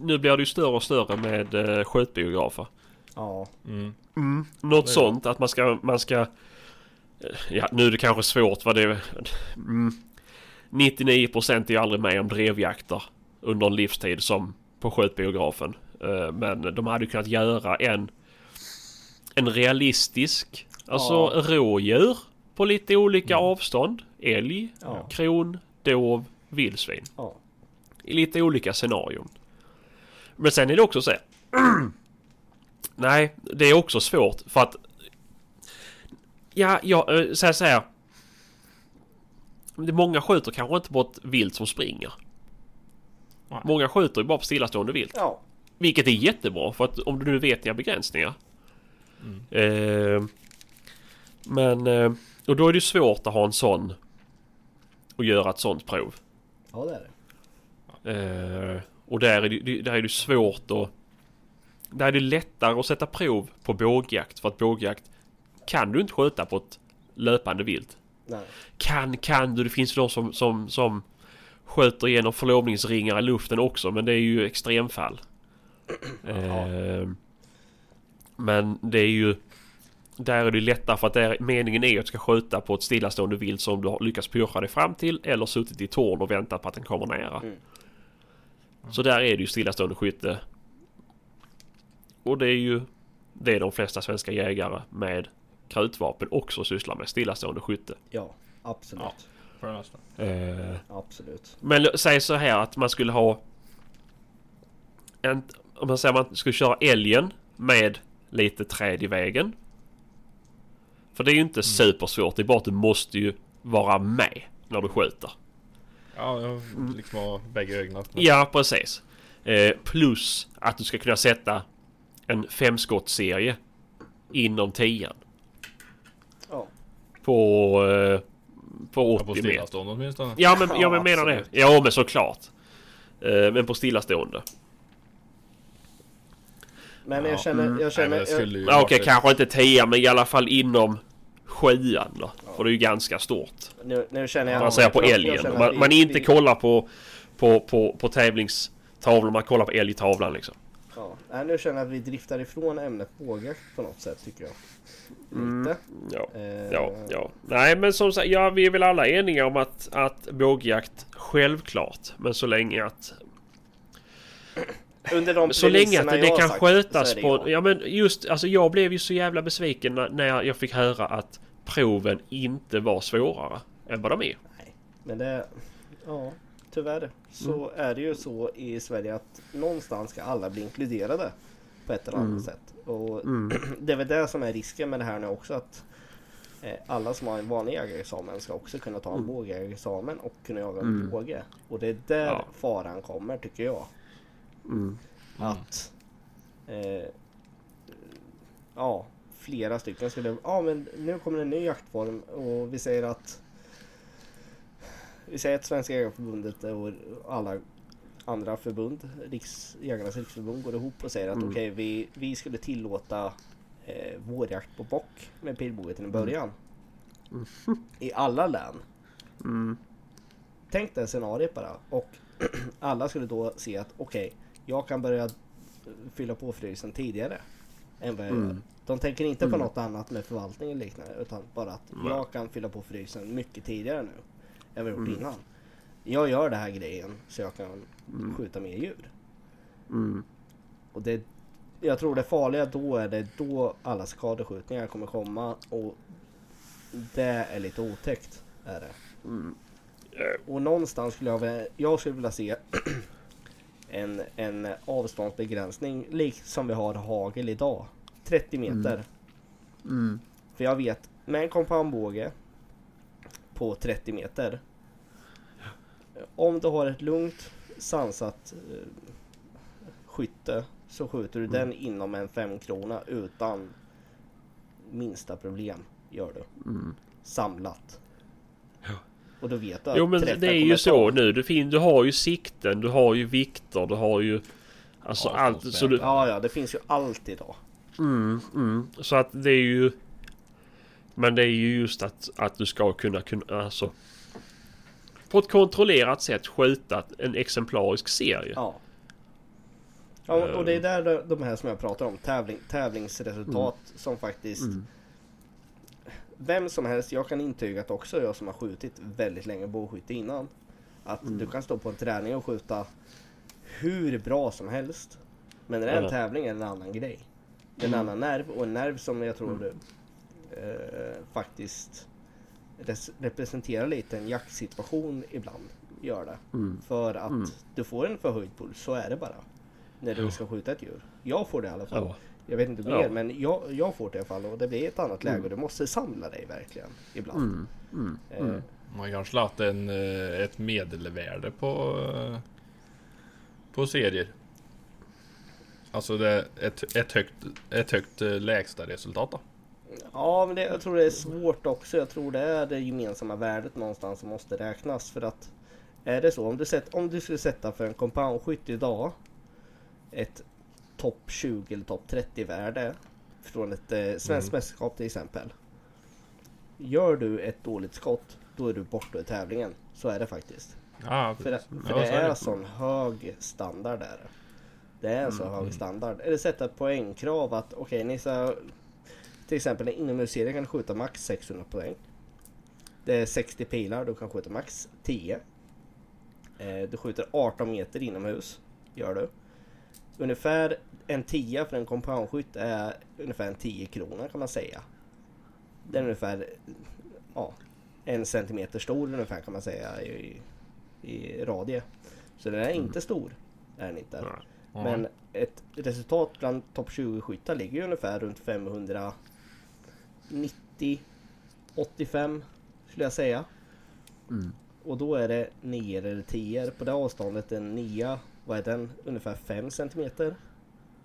nu blir det ju större och större med eh, skjutbiografer. Ja. Mm. Något Det är sånt att man ska... Man ska eh, ja nu är det kanske svårt vad det... Mm, 99% är ju aldrig med om drevjakter under en livstid som på skjutbiografen. Eh, men de hade ju kunnat göra en... En realistisk... Alltså Ja. rådjur på lite olika avstånd. Älg, Ja. kron, dov, vildsvin. Ja. I lite olika scenarion. Men sen är det också så här. Nej, det är också svårt för att... Ja, jag äh, säger så här. Många skjuter kanske inte på ett vilt som springer. Nej. Många skjuter ju bara på stillastående vilt. Ja. Vilket är jättebra för att om du nu vet dina begränsningar. Mm. Eh, men... Eh, och då är det ju svårt att ha en sån... Och göra ett sånt prov. Ja, det är det. Eh, och där är, det, där är det svårt att... Där är det lättare att sätta prov på bågjakt. För att bågjakt kan du inte skjuta på ett löpande vilt. Nej. Kan, kan du. Det finns de som, som, som skjuter igenom förlovningsringar i luften också men det är ju extremfall. Eh, men det är ju... Där är det lättare för att där, meningen är att du ska skjuta på ett stillastående vilt som du har lyckats pyrcha dig fram till eller suttit i torn och väntat på att den kommer nära. Mm. Så där är det ju stillastående skytte. Och det är ju det de flesta svenska jägare med krutvapen också sysslar med. Stillastående skytte. Ja, absolut. Ja. Det. Eh, Absolut. men säg så här att man skulle ha... En, om man säger att man skulle köra älgen med lite träd i vägen. För det är ju inte supersvårt. Det är bara att du måste ju vara med när du skjuter. Ja, jag liksom ha bägge ögonen. Ja, precis. Eh, plus att du ska kunna sätta en femskottsserie inom tian. Ja. På, eh, på Ja, 80 på meter. stillastående åtminstone. Ja men Ja, jag menar det. Ja men såklart. Eh, men på stillastående. Men Ja, jag känner, mm. jag känner, Nej, men det skulle ju Ja, Okej varit- kanske inte tian men i alla fall inom sjuan då. För det är ju ganska stort. nu, nu känner jag... Man säger på jag- jag älgen. Man, vi- inte vi- kollar på, på, på, på tävlingstavlan. Man kollar på älgtavlan liksom. Ja, nu känner jag att vi driftar ifrån ämnet bågjakt på något sätt tycker jag. Lite. Ja. Eh, Ja, ja. Nej men som sagt, ja vi är väl alla eniga om att, att bågjakt självklart. Men så länge att Under de Så länge att det, har kan sagt, skötas det på... ja. Men just alltså jag blev ju så jävla besviken när, jag fick höra att proven inte var svårare än vad de är. Nej, men det... Ja, tyvärr så är det ju så i Sverige att någonstans ska alla bli inkluderade på ett eller annat sätt. Och det är väl det som är risken med det här nu också att eh, alla som har en vanlig jägarexamen ska också kunna ta en bågjägarexamen och kunna jaga en båge. Och det är där Ja. faran kommer tycker jag. Mm. Att eh, ja, flera stycken skulle, ja men nu kommer en ny jaktform och vi säger att vi säger att Svenska Jägareförbundet och alla andra förbund, Riks, Jägarnas Riksförbund går ihop och säger att okej vi, vi skulle tillåta eh, vårjakt på bock med pilbåge till en början. I alla län. Mm. Tänk det scenariot bara. Och alla skulle då se att okej, jag kan börja fylla på frysen tidigare. Än vad jag Mm. gör. De tänker inte på något annat med förvaltning eller liknande. Utan bara att Nej. jag kan fylla på frysen mycket tidigare nu. Än vad jag gjort Mm. innan. Jag gör det här grejen så jag kan skjuta mer djur. Mm. Och det, jag tror det farliga då är det då alla skadeskjutningar kommer komma. Och det är lite otäckt. Är det. Och någonstans skulle jag, jag skulle vilja se en, en avståndsbegränsning lik som vi har hagel idag. 30 meter. Mm. För jag vet med en kompanbåge på 30 meter. Om du har ett lugnt sansat eh, skytte så skjuter du den inom en 5 krona utan minsta problem. Gör du. Mm. Samlat. Och då vet du att Jo men det är ju så nu. Du, fin, du har ju sikten, du har ju vikter, du har ju... Alltså Ja, allt. Så du, Ja, ja, det finns ju allt idag. Mm, mm. Så att det är ju... Men det är ju just att, att du ska kunna, kunna alltså... På ett kontrollerat sätt skjuta en exemplarisk serie. Ja. Ja, och det är där de- här som jag pratar om, tävling, tävlingsresultat som faktiskt Mm. Vem som helst, jag kan intyga att också jag som har skjutit väldigt länge bågskytte innan Att Mm. du kan stå på en träning och skjuta hur bra som helst. Men när det är en tävling är det en annan grej. Det är en annan nerv och en nerv som jag tror eh, faktiskt res- representerar lite en jaktsituation ibland Gör det. Mm. För att Mm. du får en förhöjd puls, så är det bara När du ska skjuta ett djur. Jag får det i alla fall. Ja. Jag vet inte Ja. mer men jag, jag får det i alla fall och det blir ett annat läge och du måste samla dig verkligen ibland. Mm. Mm. Eh, Mm. Man kanske lagt en, eh, ett medelvärde på, eh, på serier. Alltså det är ett, ett högt, ett högt lägsta resultat då. Ja men det, jag tror det är svårt också. Jag tror det är det gemensamma värdet någonstans som måste räknas för att är det så om du, sätt, om du skulle sätta för en compoundskytt idag ett topp 20 eller topp 30 värde från ett eh, svenskt mästerskap till exempel. Gör du ett dåligt skott då är du borta i tävlingen. Så är det faktiskt. Ja, För det, för det så är sån hög standard där. Det är så Mm, hög standard. Eller sätta poängkrav att okej ni ska till exempel en inomhusserie kan du skjuta max 600 poäng. Det är 60 pilar, du kan skjuta max 10. Eh, du skjuter 18 meter inomhus. Gör du. Ungefär en 10 för en compoundskytt är ungefär en 10 kronor kan man säga. Det är ungefär ja, en centimeter stor ungefär kan man säga i, i radie. Så den är inte stor. Är den inte. Ja. Men ett resultat bland topp 20 skyttar ligger ju ungefär runt 590 85 skulle jag säga. Mm. Och då är det 9 eller 10 på det avståndet. En 9, vad är den? Ungefär 5 centimeter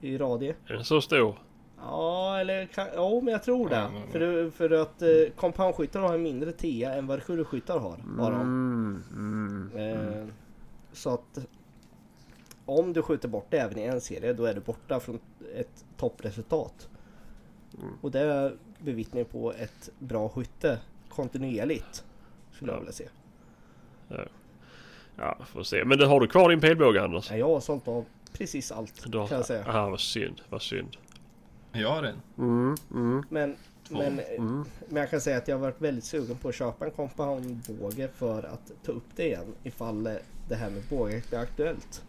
i radie. Är den så stor? Ja, eller kan, ja, men jag tror det. Ja, men- För, för att eh, compoundskyttar har en mindre 10 än vad kulskyttar har. har de. Mm, mm. Eh, så att om du skjuter bort det även i en serie då är du borta från ett toppresultat. Mm. Och det bevittnar ju på ett bra skytte kontinuerligt. Skulle jag Ja. vilja se. Ja, får se. Men det har du kvar din pilbåge Anders? Ja, Jag har sålt av precis allt har- kan jag säga. Ah, vad synd. Vad synd. Jag har en. Mm, mm, Men, men, mm. men jag kan säga att jag har varit väldigt sugen på att köpa en compoundbåge för att ta upp det igen ifall det här med båge blir aktuellt.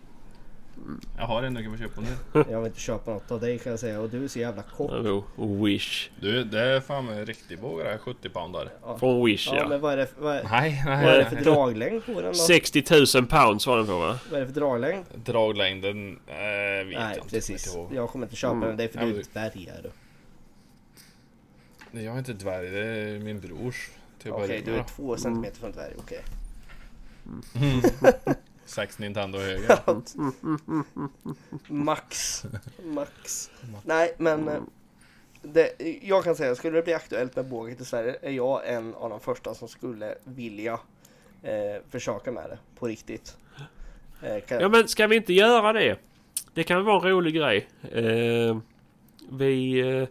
Jag har en du kan få köpa nu. Jag vill inte köpa något av dig kan jag säga och du är så jävla kort. Oh, wish. Du, det är fan en riktig båge det här. 70 poundare. Från Wish Ja, ja. men vad är det, vad är, Nej, vad är det för nej. draglängd på den då? 60 000 pounds var den på va? Vad är det för draglängd? Draglängden äh, vet Nej jag inte. precis. kommer inte Jag kommer inte köpa Mm. den. Det är för Ja, du men är dvärg är du. ihåg. Nej, Jag är inte dvärg, det är min brors. Till att Okej, börja du med. är två centimeter från dvärg. Okej. Sex Nintendo höger. Max. Max. Nej, men eh, det, jag kan säga, skulle det bli aktuellt med båge till Sverige är jag en av de första som skulle vilja eh, försöka med det på riktigt. Eh, kan, Ja men ska vi inte göra det? Det kan vara en rolig grej. Eh, vi eh,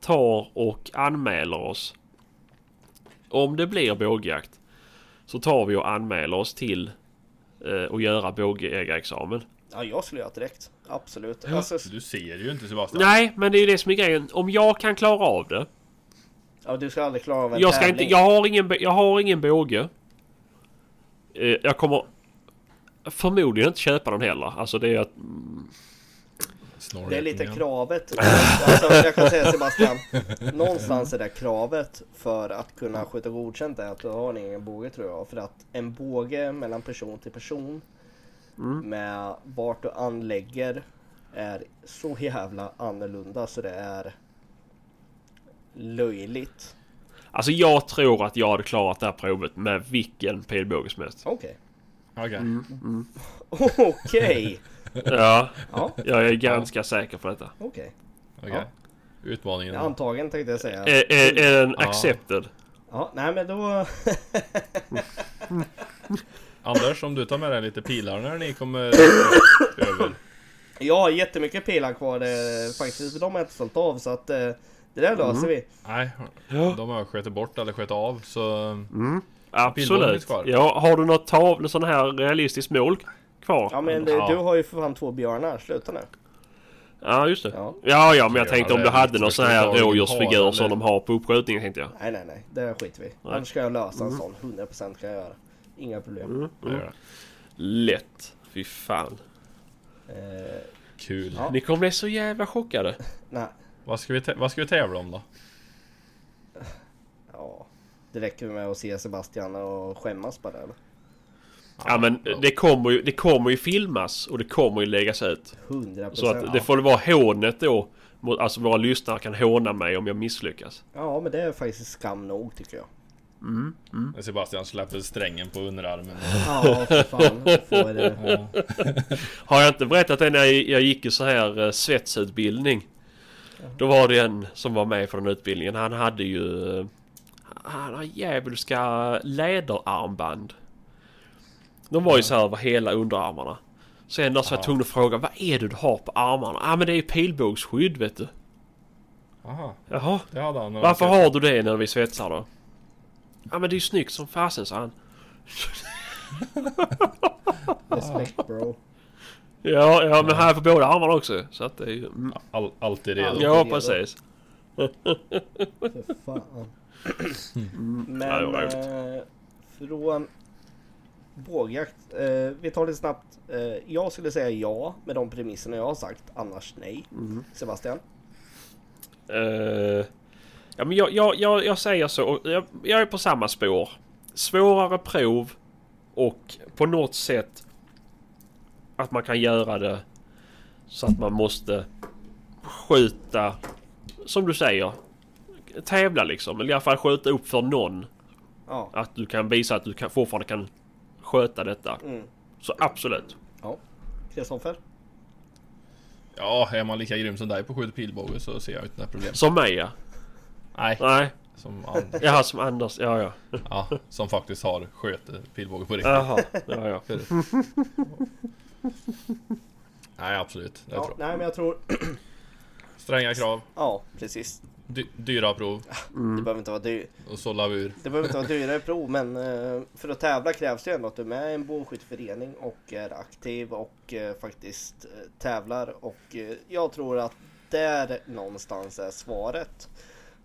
tar och anmäler oss. Om det blir bågjakt så tar vi och anmäler oss till eh, att göra bågjägarexamen. ja, jag skulle göra det direkt. Absolut. Ja. Alltså, Du ser ju inte Sebastian. Nej, men det är ju det som är grejen. Om jag kan klara av det. ja, du ska aldrig klara av en Jag, ska inte, tävling. jag, har ingen, jag har ingen båge. Eh, jag kommer förmodligen inte köpa den heller. Alltså det är att... Snår Det är lite grann. kravet. Alltså, jag kan säga Sebastian. Någonstans är det kravet för att kunna skjuta godkänt är att du har en egen båge tror jag. För att en båge mellan person till person Mm. med vart du anlägger är så jävla annorlunda så det är löjligt. Alltså jag tror att jag hade klarat det här provet med vilken pilbåge som helst. Okej. Okej. Okej. Ja, Ja, jag är ganska säker på detta. okej. Okej. Utmaningen. Ja, Antagen tänkte jag säga. Är, är, är den Ja. accepted? Ja, nej men då... Anders, om du tar med dig lite pilar när ni kommer över. Jag har jättemycket pilar kvar eh, faktiskt. De har jag inte sålt av så att eh, det där löser vi. Nej, Ja. de har jag skjutit bort eller skjutit av så... Mm. Absolut. Ja, har du något tav, sån här realistiskt mål kvar? Ja men det, Ja. du har ju för fan två björnar. Sluta nu. Ja, just det. Ja. Ja, ja, men jag Ja, tänkte om du hade någon sån här rådjursfigur har, som de har på uppskjutningen tänkte jag. Nej nej nej. Det skiter vi i. Annars ska jag lösa en sån. 100% kan jag göra. Inga problem. Mm. Mm. Lätt. Fy fan. Eh, Kul. Ja. Ni kommer bli så jävla chockade. nej. Vad, ska vi vad ska vi tävla om då? Ja. Det räcker med att se Sebastian och skämmas bara eller? Ja men det kommer ju, det kommer ju filmas och det kommer ju läggas ut. 100%. Så att det får vara hånet då. mot- Alltså våra lyssnare kan håna mig om jag misslyckas. Ja men det är faktiskt skam nog tycker jag. När Sebastian släpper strängen på underarmen. Ja för fan. Får det. Ja. Har jag inte berättat det när jag, gick i så här eh, svetsutbildning? Då var det en som var med den utbildningen. Han hade ju... eh, Han har djävulska läderarmband. De var ju så här över hela underarmarna. Sen så var jag Ja. tvungen att fråga vad är det du har på armarna? Ja ah, men det är ju pilbågsskydd vet du. Aha, Jaha. det hade han. Varför har du det när vi svetsar då? Ja men det är ju snyggt som fasen sa han. Respekt bro. Ja, ja men här på båda armarna också. Så att det är ju... Mm. All, alltid redo. Ja, redo. precis. För fan. Men Ja, det var roligt. eh, från bågjakt. Eh, vi tar det snabbt. Eh, jag skulle säga ja med de premisserna jag har sagt. Annars nej. Mm. Sebastian? Eh, ja, men jag, jag, jag, jag säger så. Jag, jag är på samma spår. Svårare prov och på något sätt att man kan göra det så att man måste skjuta, som du säger, tävla liksom. Eller i alla fall skjuta upp för någon. Ja. Att du kan visa att du kan, fortfarande kan sköta detta. Mm. Så absolut. ja. Kristoffer? Ja, är man lika grym som dig på skjut pilbåge så ser jag inte några problem. Som mig ja. Nej, Nej, som, Anders, jaha som Anders. Ja ja. ja, som faktiskt har sköt pilbåge på riktigt. Jaha. Ja ja. Nej, absolut. Det tror Ja, jag. nej men jag tror... Stränga krav, Ja, precis. Dy dyra prov Det behöver inte vara dyrt. och så lavur. Det behöver inte vara dyrare prov men eh, för att tävla krävs det ändå att du är med i en bågskytteförening och är aktiv och eh, faktiskt eh, tävlar och jag tror att där någonstans är svaret.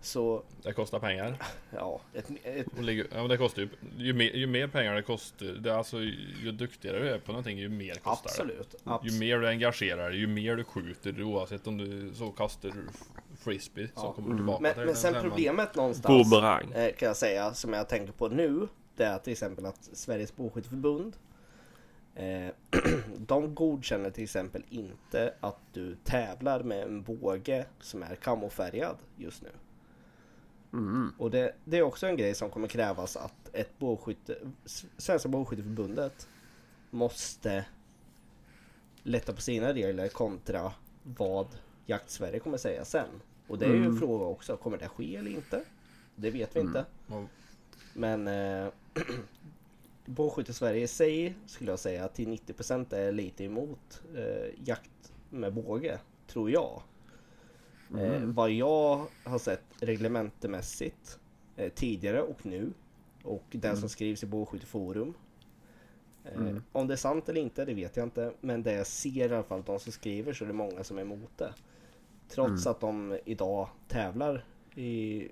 Så Det kostar pengar. ja, ett, ett, Ja, det kostar ju, ju, mer, ju mer pengar det kostar, det är alltså ju duktigare du är på någonting ju mer kostar absolut. det. absolut. Ju mer du engagerar dig, ju mer du skjuter oavsett om du så kastar frisbee som Ja. kommer tillbaka Men, till men sen sen man- problemet någonstans Boomerang. eh, kan jag säga som jag tänker på nu. Det är till exempel att Sveriges Bågskytteförbund eh, De godkänner till exempel inte att du tävlar med en båge som är kamofärgad just nu. Mm. Och det, det är också en grej som kommer krävas att ett bågskytte, Svenska Bågskytteförbundet måste lätta på sina regler kontra vad Jakt-Sverige kommer säga sen. Och det är ju en fråga också, kommer det ske eller inte? Det vet vi inte. Och- Men eh, Bågskytte-Sverige i sig skulle jag säga till 90% är lite emot eh, jakt med båge, tror jag. Eh, vad jag har sett reglementemässigt eh, tidigare och nu och det som skrivs i Bågskytteforum. Eh, Om det är sant eller inte, det vet jag inte. Men det jag ser i alla fall, de som skriver så är det många som är emot det. Trots att de idag tävlar i, i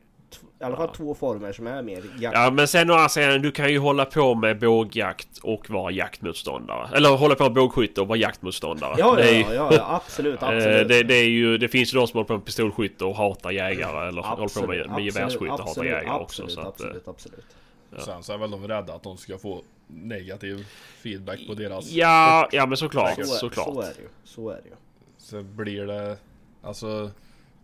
alla fall Ja. två former som är mer jakt. Ja men sen å andra sidan, du kan ju hålla på med bågjakt och vara jaktmotståndare. Eller hålla på med bågskytte och vara jaktmotståndare. Ja, det, ja, ju- ja, ja, ja, absolut, eh, absolut. det, det är ju, det finns ju de som håller på med pistolskytte och hatar jägare eller håller på med, med absolut, gevärsskytte och hatar absolut, jägare också. absolut, Så att, eh, absolut, absolut. Sen så är väl de rädda att de ska få negativ feedback på deras... ja, ja men såklart. Så, är- såklart. så är det ju. Så är det ju. Så blir det... Alltså...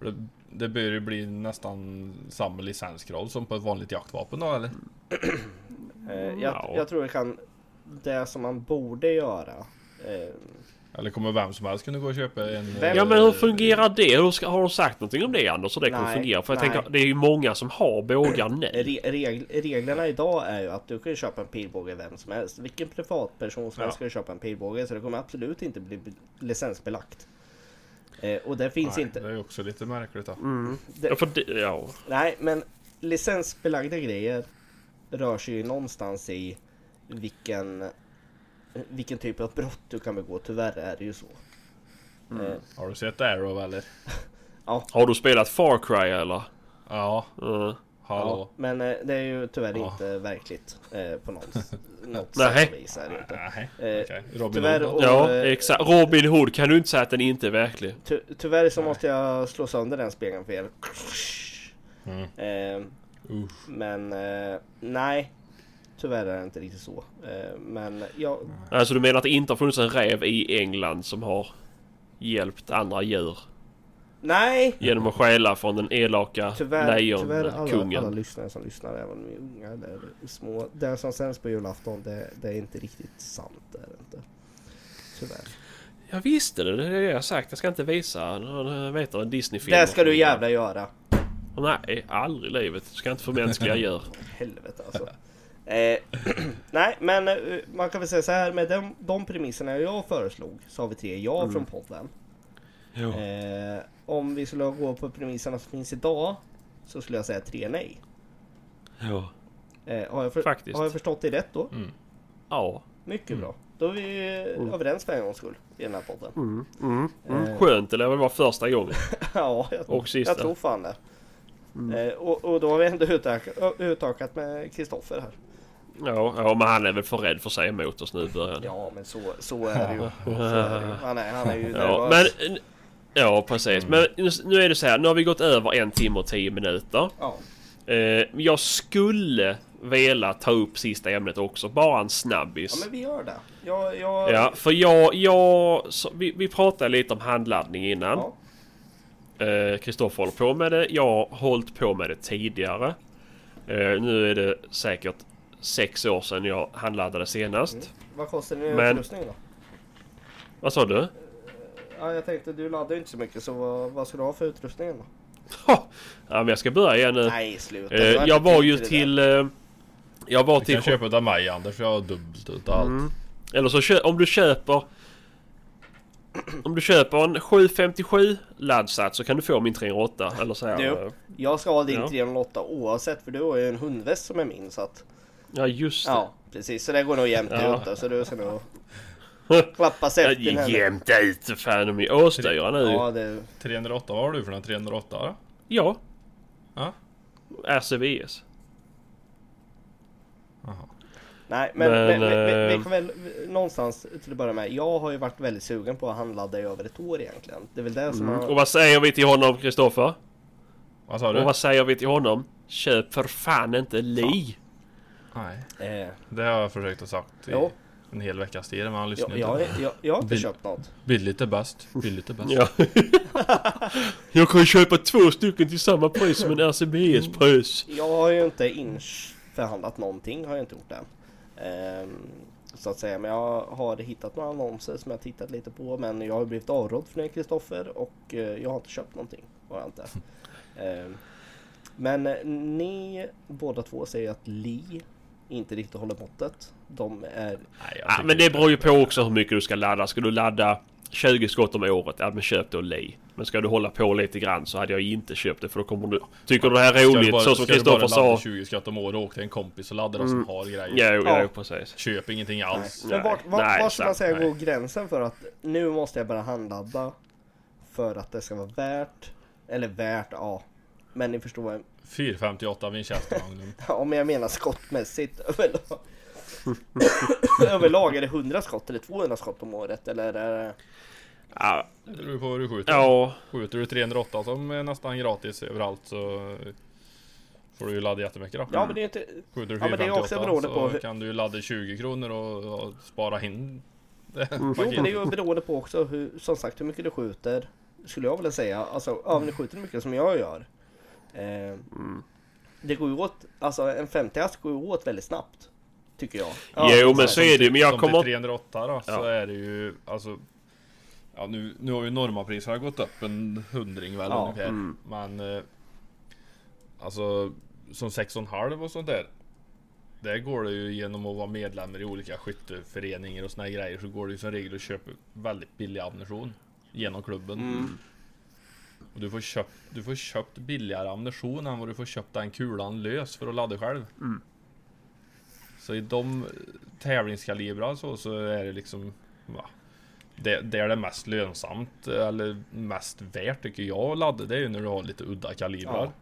Det, det bör ju bli nästan samma licenskrav som på ett vanligt jaktvapen då eller? Eh, jag, Ja. jag tror det kan... Det som man borde göra. Eh, Eller kommer vem som helst kunna gå och köpa en... Vem- Ja eh, men hur fungerar det? Hur ska, har du sagt någonting om det Anders? Hur det kommer Nej, fungera? För jag nej. tänker, det är ju många som har bågar nu. re, reg, reglerna idag är ju att du kan köpa en pilbåge vem som helst. Vilken privatperson som Ja. helst kan köpa en pilbåge. Så det kommer absolut inte bli licensbelagt. Eh, och det finns Nej, inte... Det är ju också lite märkligt då. Mm. Det, Ja, för det, ja. Nej, men licensbelagda grejer rör sig ju någonstans i vilken, vilken typ av brott du kan begå. Tyvärr är det ju så. Eh, Har du sett Arrow eller? Har du spelat Far Cry eller? Ja, Mm. Hallå. ja, men eh, det är ju tyvärr Ja. inte verkligt eh, på något, något Nej. sätt och vis. Är det inte. Nej, Eh, okej. Robin tyvärr Hood och- Ja, eh, exakt. Robin Hood kan du inte säga att den inte är verklig. Ty, tyvärr så måste jag slå sönder den spegeln för er. Mm. Eh, Usch. men eh, nej, tyvärr är det inte riktigt så. Eh, men jag, Alltså du menar att det inte har funnits en räv i England som har hjälpt andra djur nej! genom att stjäla från den elaka Tyvärr, tyvärr alla, lejonkungen? alla lyssnare som lyssnar, även är unga eller små. Det som sänds på julafton, det, det är inte riktigt sant. Det är det inte. Tyvärr. Jag visste det, det är det jag sagt. Jag ska inte visa vet du, en Disney-film. Det ska du jävla göra. Nej, aldrig i livet. Du ska inte förmänskliga djur. Helvete alltså. Eh, nej, men eh, man kan väl säga så här med de, de premisserna jag föreslog så har vi tre ja från podden. Eh, om vi skulle gå på premisserna som finns idag så skulle jag säga tre nej. Jo. Eh, har, jag för, Faktiskt. har jag förstått det rätt då? Mm. Ja. Mycket bra. Då är vi överens för en gångs skull i den här podden. Mm, mm, mm. Eh. Skönt, det lär väl vara första gången. ja, jag, Och sista. jag tror fan det. Eh, och, och då har vi ändå utökat, med Kristoffer här. Ja, ja, men han är väl för rädd för att säga emot oss nu i början. Ja, men så, så är det ju. Så är det ju. Han, är, han är ju Ja, nervös. men... Ja, precis. Men nu är det så här. Nu har vi gått över en timme och tio minuter. Ja. Eh, jag skulle vilja ta upp sista ämnet också. Bara en ja, snabbis. men vi gör det. Jag, jag, Ja, för jag... jag så, vi, vi pratade lite om handladdning innan. ja. Eh, Kristoffer håller på med det. Jag har hållit på med det tidigare. Eh, nu är det säkert sex år sedan jag handladdade senast. Mm. Vad kostar din utrustning då? Vad sa du? Ja, jag tänkte du laddar ju inte så mycket så vad, vad ska du ha för utrustning då? Ha! Ja, men jag ska börja igen nu. Nej, sluta. Eh, Du jag var ju till... Eh, jag var Du till... kan köpa av mig Anders, jag har dubbelt ut allt. Mm. Eller så om du köper... Om du köper en 757 laddsats så kan du få min 308. Eller så här. Du. Jag ska ha din Ja. 308 oavsett för du har ju en hundväst som är min så att... Ja just det. Ja, precis. Så det går nog jämnt Ja. ut så du ska nog klappa sig Ja, efter henne. Jämnt ut fan de är åstyra nu. Ja, det... 308, vad har du för den 308 då? Ja. Ja. RCVS. Jaha. Nej, men, Men, men, vi, vi, vi kan väl någonstans till att börja med. Jag har ju varit väldigt sugen på att handladda i över ett år egentligen. Det är väl det som Mm. har... Och vad säger vi till honom Kristoffer? Vad sa du? Och vad säger vi till honom? Köp för fan inte Li. Nej, Eh, det har jag försökt att sagt i jo, en hel veckas tid men han lyssnar jag, inte. jag, jag, jag har inte Bil- köpt något. Billigt är bäst. Billigt är bäst. Ja. jag kan ju köpa två stycken till samma pris som en RCVS-pris. Jag har ju inte förhandlat någonting, har jag inte gjort än. Ehm, så att säga, men jag har hittat några annonser som jag tittat lite på. Men jag har blivit avrådd från Kristoffer och eh, jag har inte köpt någonting. Har jag inte. Ehm, men eh, ni båda två säger att Li inte riktigt håller måttet. De är... Nej, Ja, men det beror ju på också hur mycket du ska ladda. Ska du ladda 20 skott om året, ja men köp då Li. Men ska du hålla på lite grann så hade jag inte köpt det för då kommer du... Tycker du det här är roligt bara- så som ska du bara Kristoffer sa. 20 skatt om året och åka till en kompis och ladda det som har grejer. Ja, jo, Ja. ja, precis. Köp ingenting Nej. alls. Men vart, vart, nej, vart ska man säga nej. går gränsen för att nu måste jag börja handladda för att det ska vara värt, eller värt, ja. Men ni förstår vad jag 458 Winchester Magnum. Ja, men jag menar skottmässigt överlag. överlag är det 100 skott eller 200 skott om året eller är det... Ja, Det beror på vad du skjuter. ja, Skjuter du 308 som är nästan gratis överallt så får du ju ladda jättemycket då. Ja men det är inte... Skjuter du Ja, men det är 458 också beroende så på hur- kan du ladda 20 kronor och, och spara in det Jo men det är ju beroende på också hur, som sagt hur mycket du skjuter. Skulle jag vilja säga. Alltså ja, om du skjuter mycket som jag gör. Eh, Det går ju åt, alltså en 50 ast går ju åt väldigt snabbt. Tycker jag. Jo, men så är det ju, men jag kommer- till 308 då, så Ja. är det ju alltså Ja nu, nu har ju normapriserna gått upp en hundring väl Ja. ungefär. Mm. Men eh, Alltså som 6,5 och sånt där. Där går det ju genom att vara medlem i olika skytteföreningar och såna här grejer så går det ju som regel att köpa väldigt billig ammunition. Genom klubben. Mm. Och du får, köpt, du får köpt billigare ammunition än vad du får köpt den kulan lös för att ladda själv. Mm. Så i de eh, tävlingskalibrar så, så är det liksom va, det, det är det mest lönsamt eller mest värt tycker jag att ladda. Det är ju när du har lite udda kalibrar. Ja.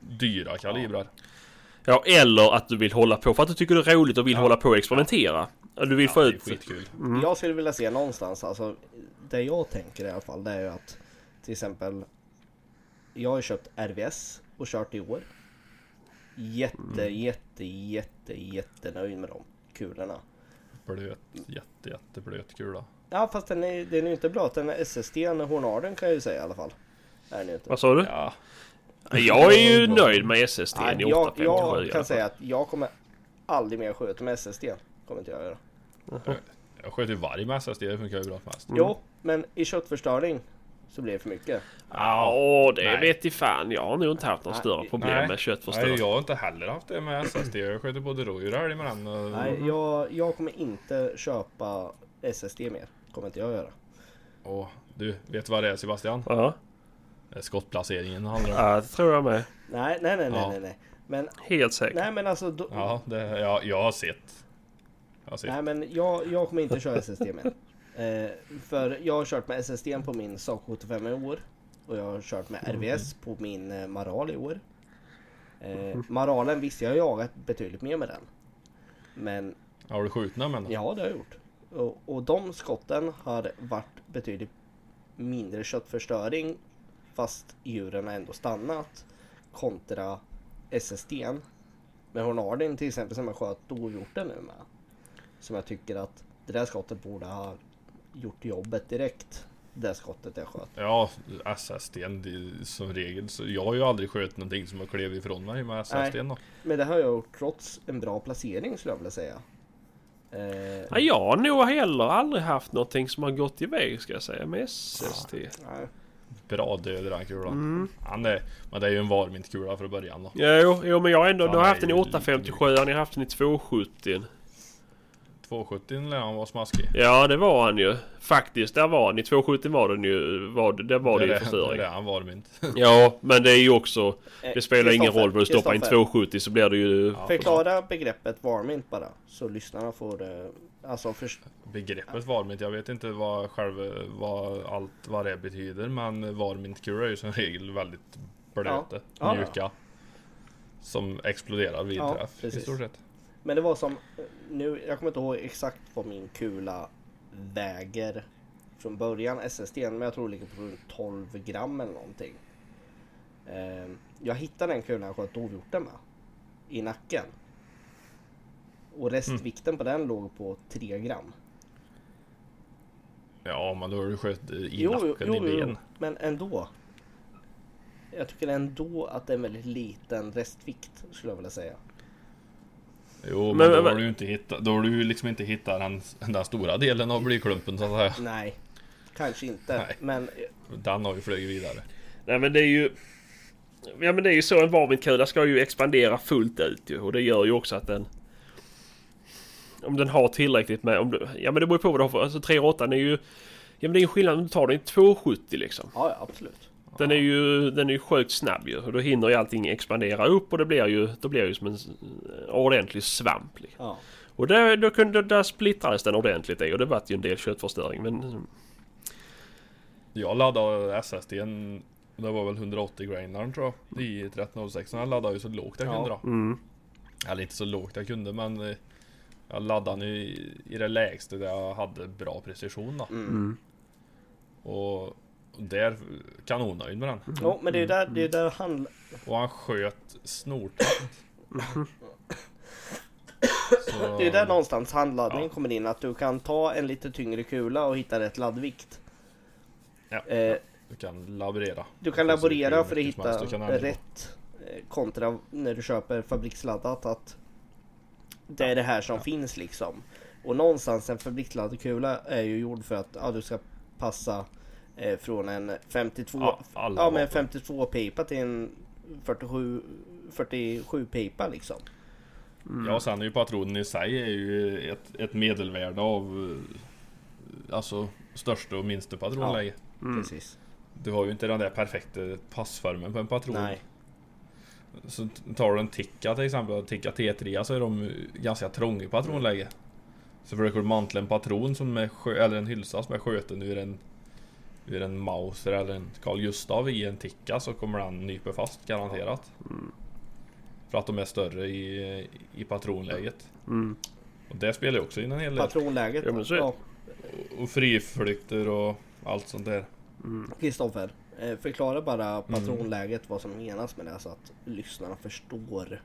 Dyra kalibrar. ja, eller att du vill hålla på för att du tycker det är roligt och vill Ja. hålla på och experimentera. Ja, Du vill Ja, få det är ut... skitkul. Mm. Jag skulle vilja se någonstans, alltså det jag tänker i alla fall, det är ju att till exempel Jag har köpt RVS och kört i år. Jätte, Mm. jätte, jätte, jättenöjd med de kulorna. Blöt, jätte, jätteblöt kula. Ja fast den är, den är ju inte blöt, den är SSD, den Hornarden kan jag ju säga i alla fall. Är den inte. Vad sa du? Ja, Jag är ju nöjd med SSD Nej, i jag, 857 i jag alla kan säga att jag kommer aldrig mer skjuta med SSD. Kommer inte jag göra. jag sköt ju varg med SSD, det funkar ju bra mest. Jo, men i köttförstöring så blir det för mycket. Ja, det Nej. vet i fan. Jag har nog inte haft några Nej. större problem Nej. med Nej, köttförstöring. jag har inte heller haft det med SSD. Jag sköt ju både rådjur och älg med den. och- Nej, jag, jag kommer inte köpa SSD mer. Kommer inte jag göra. Åh, du, vet vad det är Sebastian? Ja, Det är skottplaceringen handlar om. ja, det tror jag med. Nej, nej, nej, nej, Ja. nej, nej. Men, Helt säkert. nej men alltså. Då, Ja, det, ja, jag har sett. Jag ser. Nej men jag, jag kommer inte köra SSD med. Eh, för jag har kört med SSD på min Saab 75 i år. Och jag har kört med RVS på min eh, Maral i år. Eh, Maralen visste jag jagat betydligt mer med den. Men Har du skjutit den men? ja det har jag gjort. Och, och de skotten har varit betydligt mindre köttförstöring. Fast djuren har ändå stannat. Kontra SSDn. Med Hornardin till exempel som jag sköt dovhjorten nu med. Som jag tycker att det där skottet borde ha gjort jobbet direkt. Det där skottet jag sköt. Ja, SSD som regel. Så jag har ju aldrig skjutit någonting som har klivit ifrån mig med då. Men det har jag gjort trots en bra placering skulle jag vilja säga. Eh, Ja, jag har nog heller aldrig haft någonting som har gått iväg ska jag säga med SST. nej. Bra död den kulan. Mm. Han är, men det är ju en varmintkula för början då. Jo, jo men jag har ändå, Ja, du har haft i lite 857 jag har haft den i 270 270 lär han vara smaskig. Ja det var han ju. Faktiskt, där var han. I 270 var den ju, var, det- där var det, det ju det, förstöring. det är han varmint. Ja, men det är ju också... Eh, Det spelar ingen roll vad du stoppar in Kristoffer, 270 så blir det ju... Ja, Förklara begreppet varmint bara. Så lyssnarna får eh, alltså först... Begreppet varmint, jag vet inte vad själva, vad allt vad det betyder men varmintkulor är ju som regel väldigt blöta, Ja. Ja, mjuka. Som exploderar vid Ja, träff i precis. stort sett. Men det var som, nu, jag kommer inte ihåg exakt vad min kula väger från början SSD men jag tror det ligger på runt 12 gram eller någonting. Eh, jag hittade den kulan jag sköt dovhjorten med. I nacken. Och restvikten på den låg på 3 gram. Ja men då har du skjutit i Jo, jo, nacken, jo, i jo, ben. men ändå. Jag tycker ändå att det är en väldigt liten restvikt skulle jag vilja säga. Jo men, Men- då har du ju inte hittat, då har du ju liksom inte hittat den, den stora delen av blyklumpen så att säga. Nej, kanske inte. Nej. Men Den har ju flugit vidare. Nej men det är ju... Ja men det är ju så en varmintkula ska ju expandera fullt ut ju. Och det gör ju också att den... Om den har tillräckligt med... Om du, ja men det beror på vad du har för... Alltså 308 är ju... Ja men det är ju skillnad om du tar den i 270 liksom. ja, ja absolut. Den är ju, den är ju sjukt snabb ju. Och då hinner ju allting expandera upp och det blir ju, då blir det ju som en s- ordentlig svamp. Liksom. Ja. Och där, då kunde, där splittrades den ordentligt i och det vart ju en del köttförstöring. Men Jag laddade SSDn, det var väl 180 grainaren tror jag, i 1306. Jag laddade ju så lågt jag Ja. kunde då. mm, Eller inte så lågt jag kunde men eh, jag laddade nu i, i det lägsta där jag hade bra precision då. Mm. mm. Och där kanonnöjd med den. Jo, men det är där det är där han... Och han sköt snortätt. Så, Det är där någonstans handladdningen kommer in. Att du kan ta en lite tyngre kula och hitta rätt laddvikt. Ja. Eh, Du kan laborera. du kan laborera hur för att hitta rätt eh, kontra när du köper fabriksladdat. Att det är det här som finns liksom. Och någonstans en fabriksladdad kula är ju gjord för att ja, du ska passa eh, från en 52 Ja, ja, men vapen. 52 pipa till en 47 47 pipa liksom. Ja, sen är ju patronen i sig är ju ett, ett medelvärde av eh, Alltså största och minsta patronläge. Precis. Du har ju inte den där perfekta passformen på en patron. Nej. Så tar du en Tikka till exempel, Tikka T3 så är de ganska trånga i patronläge. Så försöker du mantla en patron som är eller en hylsa som är skjuten ur en ur en Mauser eller en Carl Gustav i en Tikka så kommer den nypa fast garanterat. För att de är större i, i patronläget. Mm. Och det spelar ju också in en hel del. Patronläget. Ja, men så. Ja, Och friflykter och allt sånt där. Kristoffer, eh, förklara bara Mm. patronläget vad som menas med det så att lyssnarna förstår.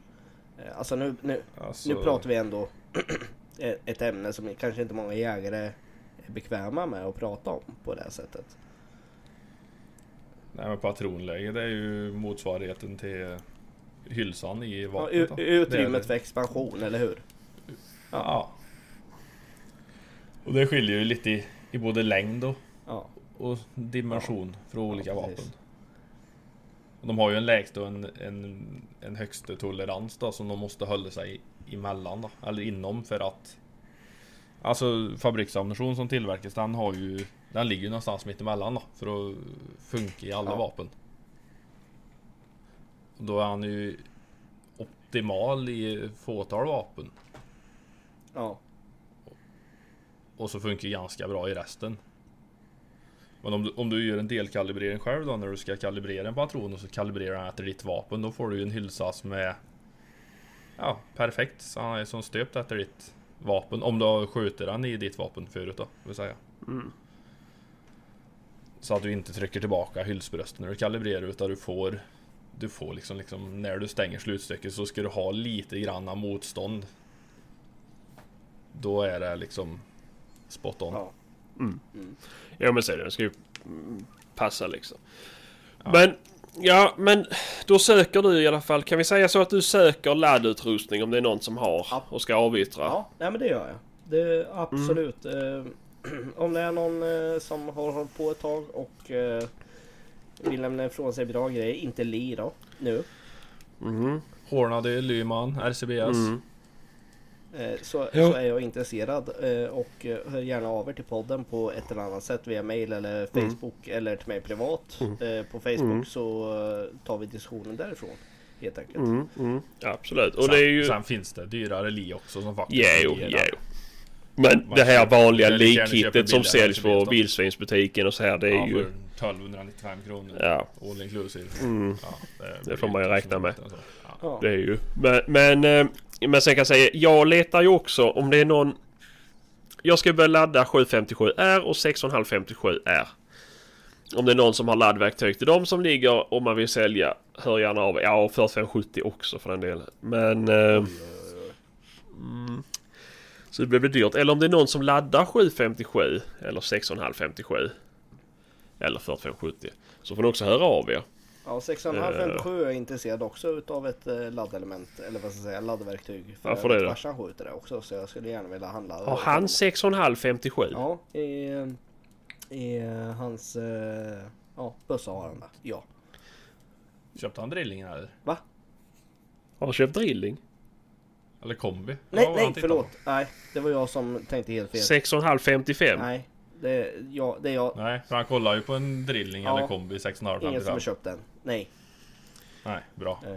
Eh, Alltså nu, nu, Alltså, nu pratar vi ändå ett- ett ämne som kanske inte många jägare är bekväma med att prata om på det här sättet. Nej men patronläge det är ju motsvarigheten till hylsan i Ja, vapnet. är utrymmet för expansion, eller hur? Ja. Och det skiljer ju lite i, i både längd och, Ja, och dimension för olika Ja, vapen. Och de har ju en lägsta och en, en, en högsta tolerans då som de måste hålla sig emellan då, eller inom för att Alltså fabriksammunition som tillverkas den har ju Den ligger ju någonstans mitt emellan då för att funka i alla Ja. vapen. Och då är han ju optimal i fåtal vapen. ja, Och så funkar ganska bra i resten. Men om du, om du gör en delkalibrering själv då när du ska kalibrera en patron och så kalibrerar den efter ditt vapen. Då får du ju en hylsa som är Ja, perfekt. Så han är som stöpt efter ditt vapen. Om du har skjutit den i ditt vapen förut då, vill säga. Mm. Så att du inte trycker tillbaka hylsbröstet när du kalibrerar utan du får Du får liksom, liksom när du stänger slutstycket så ska du ha lite granna motstånd Då är det liksom Spot on Ja. Ja men så är det. Det ska ju mm, passa liksom. Ja. Men ja men då söker du i alla fall. Kan vi säga så att du söker laddutrustning om det är någon som har och ska avyttra? Ja, nej men det gör jag. Det, absolut. Eh, om det är någon eh, som har hållit på ett tag och eh, vill lämna ifrån sig bra grejer, inte li då, nu. Mhm. Hornady, Lyman, RCBS Mm. Eh, så, så är jag intresserad eh, och eh, hör gärna av er till podden på ett eller annat sätt via mail eller Facebook eller till mig privat. Eh, på Facebook Mm. så eh, tar vi diskussionen därifrån. Helt enkelt. Mm. Mm. Ja, absolut. Och sen, det är ju... sen finns det dyrare li också som faktiskt jo, fungerar. jo. Men det här vanliga likkittet som billigare säljs på vildsvinsbutiken och så här. Det är Ja, ju... för 1295 kronor Ja. All inclusive Mm. ja, Det får man ju räkna med. Ja. Ja. Det är ju. Men, men, eh, men sen kan jag säga, jag letar ju också om det är någon... Jag ska börja ladda 757R och 6,557R. Om det är någon som har laddverktyg till dem som ligger om man vill sälja, hör gärna av Ja, och 4570 också för den delen. Men... Eh, mm, så det blir dyrt. Eller om det är någon som laddar 757 eller 6,557. Eller 4570. Så får ni också höra av er. Ja, 6,557 är jag intresserad också utav ett eh, laddelement eller vad ska jag säga, laddverktyg. För Varför det då? Farsan skjuter det också så jag skulle gärna vilja handla. Har han 6,557? Ja, i, i eh, hans eh, ja, bössa har han det. Ja. Köpte han drillingen eller? Har han köpt drilling? Eller kombi? Nej, Ja, nej förlåt. på. Nej, det var jag som tänkte helt fel. 6,555? Nej, det, ja, det är jag. Nej, för han kollar ju på en drilling Ja. eller kombi 6,5 Ingen som har 55. köpt den. Nej. Nej, bra. Eh,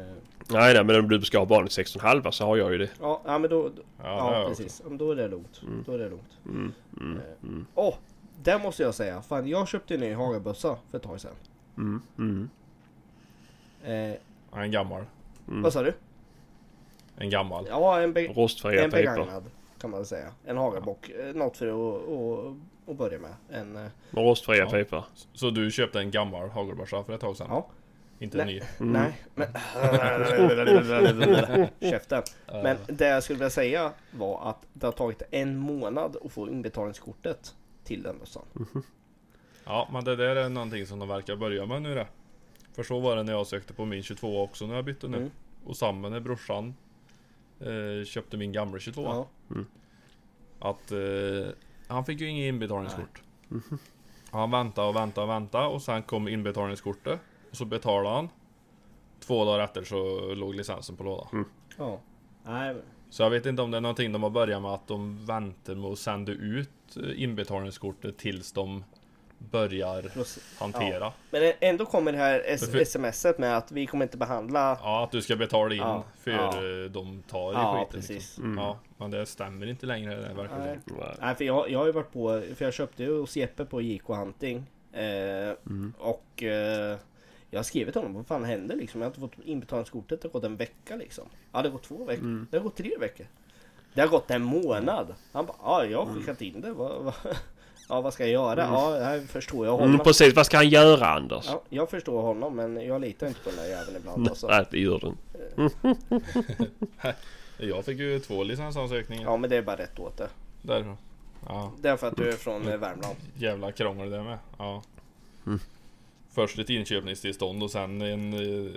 Nej, nej, men om du ska ha barnet 16,5 så har jag ju det. ja, ja, men då, då Ja, ja, det jag precis. Men Då är det lugnt. Då är det lugnt. Mm, mm, Eh, mm, Åh, där måste jag säga. Fan, jag köpte en ny hagabössa för ett tag sedan. mm, mm. Eh, Ja, En gammal. Mm. Vad sa du? En gammal. Ja, en, be Rostfria en begagnad kan man säga. En hagabock. Eh, Något för att, att, att börja med. En, eh, Med rostfria Ja. pipor. Så du köpte en gammal hagelbörsa för ett tag sedan? Ja. Inte Nej. ny? Mm. Nej, men... Käften. Men det jag skulle vilja säga var att det har tagit en månad att få inbetalningskortet till den bössan. Ja, men det där är någonting som de verkar börja med nu det. För så var det när jag sökte på min 22 också när jag bytte nu. Mm. Och samma när brorsan eh, köpte min gamla 22. Ja. Att eh, han fick ju inget inbetalningskort. Han väntade och väntade och väntade och sen kom inbetalningskortet. Och så betalade han. Två dagar efter så låg licensen på låda. ja. Nej, men- Så jag vet inte om det är någonting de har börjat med att de väntar med att sända ut eh, inbetalningskortet tills de börjar hantera. Men ändå kommer det här s- smset med att vi kommer inte behandla... Ja, att du ska betala in Ja, för ja. eh, de tar i Ja, skiten. precis. Liksom. Mm. Ja, men det stämmer inte längre det verkar Nej. Nej. Nej, för jag, jag har ju varit på... För jag köpte ju hos Jeppe på JK Hunting. Eh, Mm. Och eh, jag har skrivit till honom, vad fan händer liksom? Jag har inte fått inbetalningskortet, det har gått en vecka liksom. Ja, det har gått två veckor. Mm. Det har gått tre veckor. Det har gått en månad. Han bara, ja jag har skickat in det. Vad, vad, ja, vad ska jag göra? Ja, här förstår jag honom. Mm, precis, vad ska han göra Anders? Ja, jag förstår honom, men jag litar inte på den där jäveln ibland. Alltså. Nej, det gör den. Jag fick ju två licensansökningar Ja, men det är bara rätt åt det. därifrån. Ja, Det är för att du är från eh, Värmland. jävla krångel det med. Ja. Mm. Först ett inköpningstillstånd och sen en eh,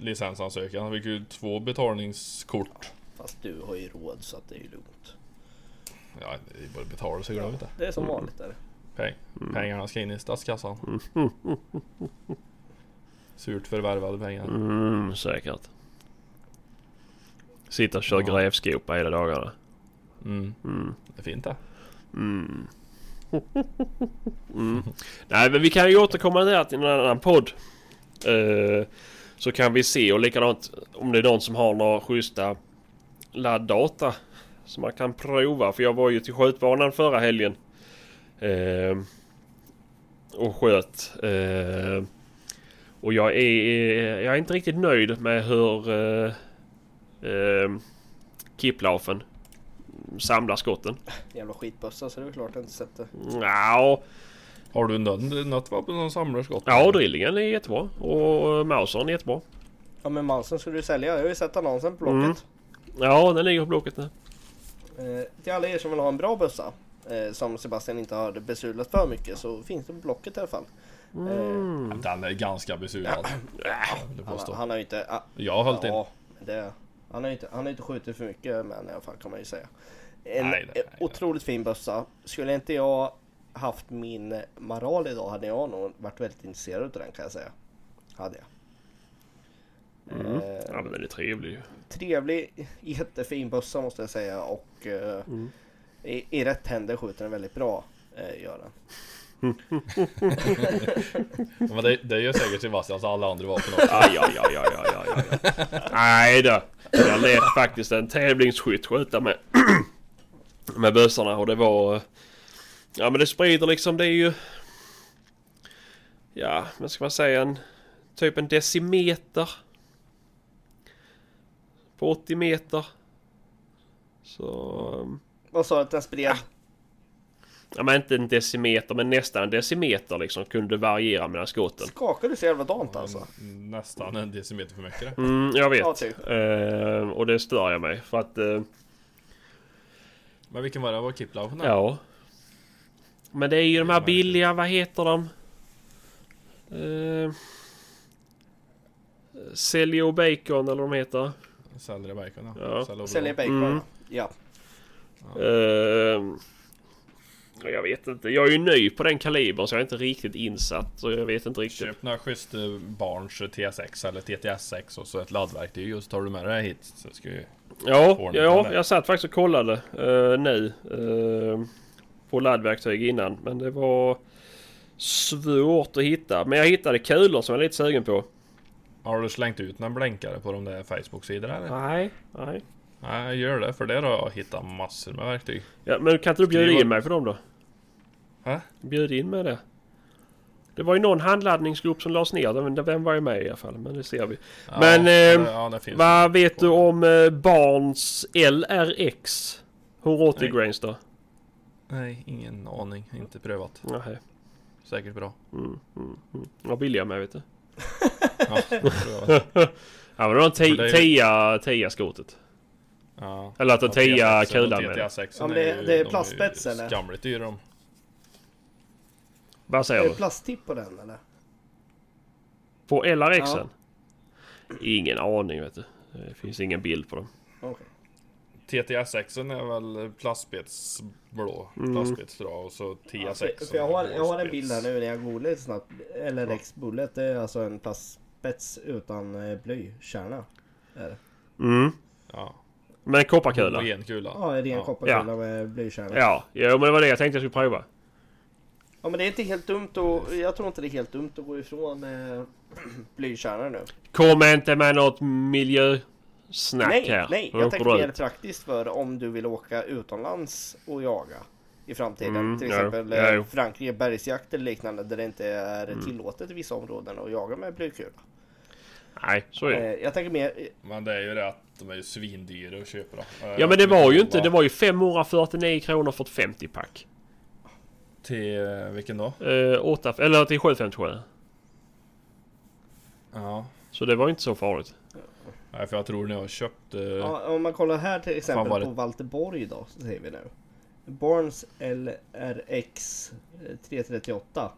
licensansökan. Jag fick ju två betalningskort. Fast du har ju råd så att det är ju lugnt. Ja, det är bara att betala så glöm inte. Det är som vanligt där. Peng. Mm. Pengarna ska in i statskassan. Surt förvärvade pengar. Mm, säkert. Sitta och köra Ja. grävskopa hela dagarna. Mm. Mm. Det är fint det. Mm. Mm. Nej men vi kan ju återkomma till det till en annan podd. Eh, så kan vi se och likadant om det är någon som har några schyssta ladddata. Som man kan prova. För jag var ju till skjutbanan förra helgen. Eh, och sköt. Eh, och jag är, jag är inte riktigt nöjd med hur eh, eh, Kiplaufen samlar skotten. Jävla skitbössa så det är klart jag inte sett det. Ja, Har du något, något vapen som samlar skott? ja drillingen är jättebra. Och Mausern är jättebra. Ja men Mansen skulle du sälja. Jag har ju sett annonsen på Blocket. Ja, den ligger på blocket nu. Eh, till alla er som vill ha en bra bössa. Eh, som Sebastian inte har besudlat för mycket så finns det på Blocket i alla fall. Mm. Den är ganska jag Han, han har ju inte... ah, Jag har hållit in. ja, men det, han har ju inte, han har inte skjutit för mycket men i alla fall kan man ju säga. En Nej, nej, eh, otroligt fin bössa. Skulle inte jag haft min eh, Maral idag hade jag nog varit väldigt intresserad av den kan jag säga. Hade jag. Mm. Eh, Ja, men den är trevlig ju. Trevlig, jättefin bössa måste jag säga och eh, Mm. i, i rätt händer skjuter den väldigt bra. Eh, gör den. Men det, det gör säkert Sebastians alla andra vapen också. Aj, aj, aj, aj, aj, aj, aj. Nej då. Jag lät faktiskt en tävlingsskytt skjuta med, med bössorna och det var... Ja men det sprider liksom, det är ju... Ja, vad ska man säga? En, typ en decimeter. På 80 meter. Så... um, Vad sa du att den spred? Ja men inte en decimeter men nästan en decimeter liksom kunde variera mellan skotten. Skakar du så jävla dant alltså? Nästan en decimeter för mycket. Mm, jag vet. Ja, typ. Eh, och det stör jag mig för att... eh, Men vilken var det? Var där? Ja. Men det är ju de här billiga, vad heter de? Uh, Celio Bacon eller vad de heter. Säljer bacon ja. Ja. Säljer Säljer bacon? Mm. Ja. Uh, jag vet inte. Jag är ju ny på den kalibern så jag är inte riktigt insatt. Så jag vet inte riktigt. Köp några schyssta barns TSX eller TTS6 och så ett laddverktyg och så tar du med det hit. Så ska ju... Ja, ja det. jag satt faktiskt och kollade eh, nu. eh, på laddverktyg innan. Men det var svårt att hitta. Men jag hittade kulor som jag är lite sugen på. Har du slängt ut några blänkare på de där Facebook-sidorna eller? Nej, nej. Nej, gör det för där har jag hittat massor med verktyg. Ja, men kan inte du bjuda Skriva- in mig för dem då? Hä? Bjud in med det. Det var ju någon handladdningsgrupp som lades ner. Den var ju med i alla fall. Men det ser vi. Ja, Men, det- eh, ja, det finns Vad vet du om eh, Barns LRX? 180 Nej. grains då? Nej, ingen aning. Inte prövat. Nej. Säkert bra. Mm, mm, mm. Vad billiga med vet du. Ja. Ja men det var det är ju- tia, tia skotet. Ja. Eller att tia TTS kulan med. TTS6 Ja, men det- ju- det är de plastspets, eller? Skamligt dyra de. Vad Är säger det du? plasttipp på den eller? På LRXen? Ingen aning vet du. Det finns ingen bild på dem. Okej. TTS6 är väl plastspets blå. Mm. Plastspetsdrag och så Ja, TS6. för, jag, har, jag har en bild här nu när jag googlar lite snabbt. LRX Bullet det är alltså en plastspets utan eh, blykärna. Mm. Ja. Men kopparkula? Homogen kula. Ja, en ren Ja. kopparkula med blykärna. Ja. Ja, jo, men det var det jag tänkte jag skulle prova. men det är inte helt dumt och jag tror inte det är helt dumt att gå ifrån eh, blykärna nu. Kom inte med något miljösnack nej, här. nej, jag tänkte mer praktiskt för om du vill åka utomlands och jaga i framtiden. Mm, till ja, exempel ja, eh, jo. Frankrike bergsjakt eller liknande där det inte är Mm. tillåtet i vissa områden att jaga med blykula. Nej, så är det. Eh, jag tänker mer, Men det är ju det att de är ju svindyra att köpa då. Eh, Ja men det var ju inte, det var ju 549 kronor för ett 50 pack. Till vilken då? Eh, 8, eller till 757. Ja. Så det var ju inte så farligt. Nej för jag tror när jag köpte... Ja, om man kollar här till exempel var på Valterborg då, så säger vi nu. Barnes LRX eh, 338.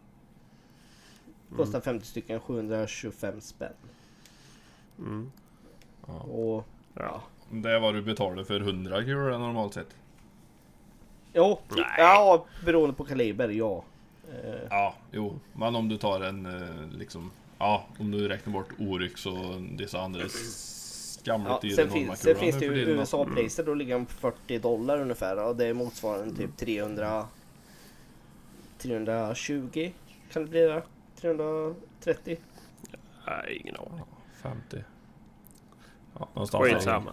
Kostar 50 stycken 725 spänn. Mm. Ja. Och Ja. Det är vad du betalar för 100 kronor normalt sett. jo, Nej. ja beroende på kaliber, ja. Eh, Ja, jo. Men om du tar en eh, liksom... Ja, om du räknar bort Oryx och dessa andra skamligt ja, sen, finns, sen finns det ju. USA-priser, då ligger de på 40 dollar ungefär. Och det motsvarar Mm. typ 300... 320 kan det bli det? 330? Nej, ingen aning. 50. Ja, någonstans där. Skitsamma.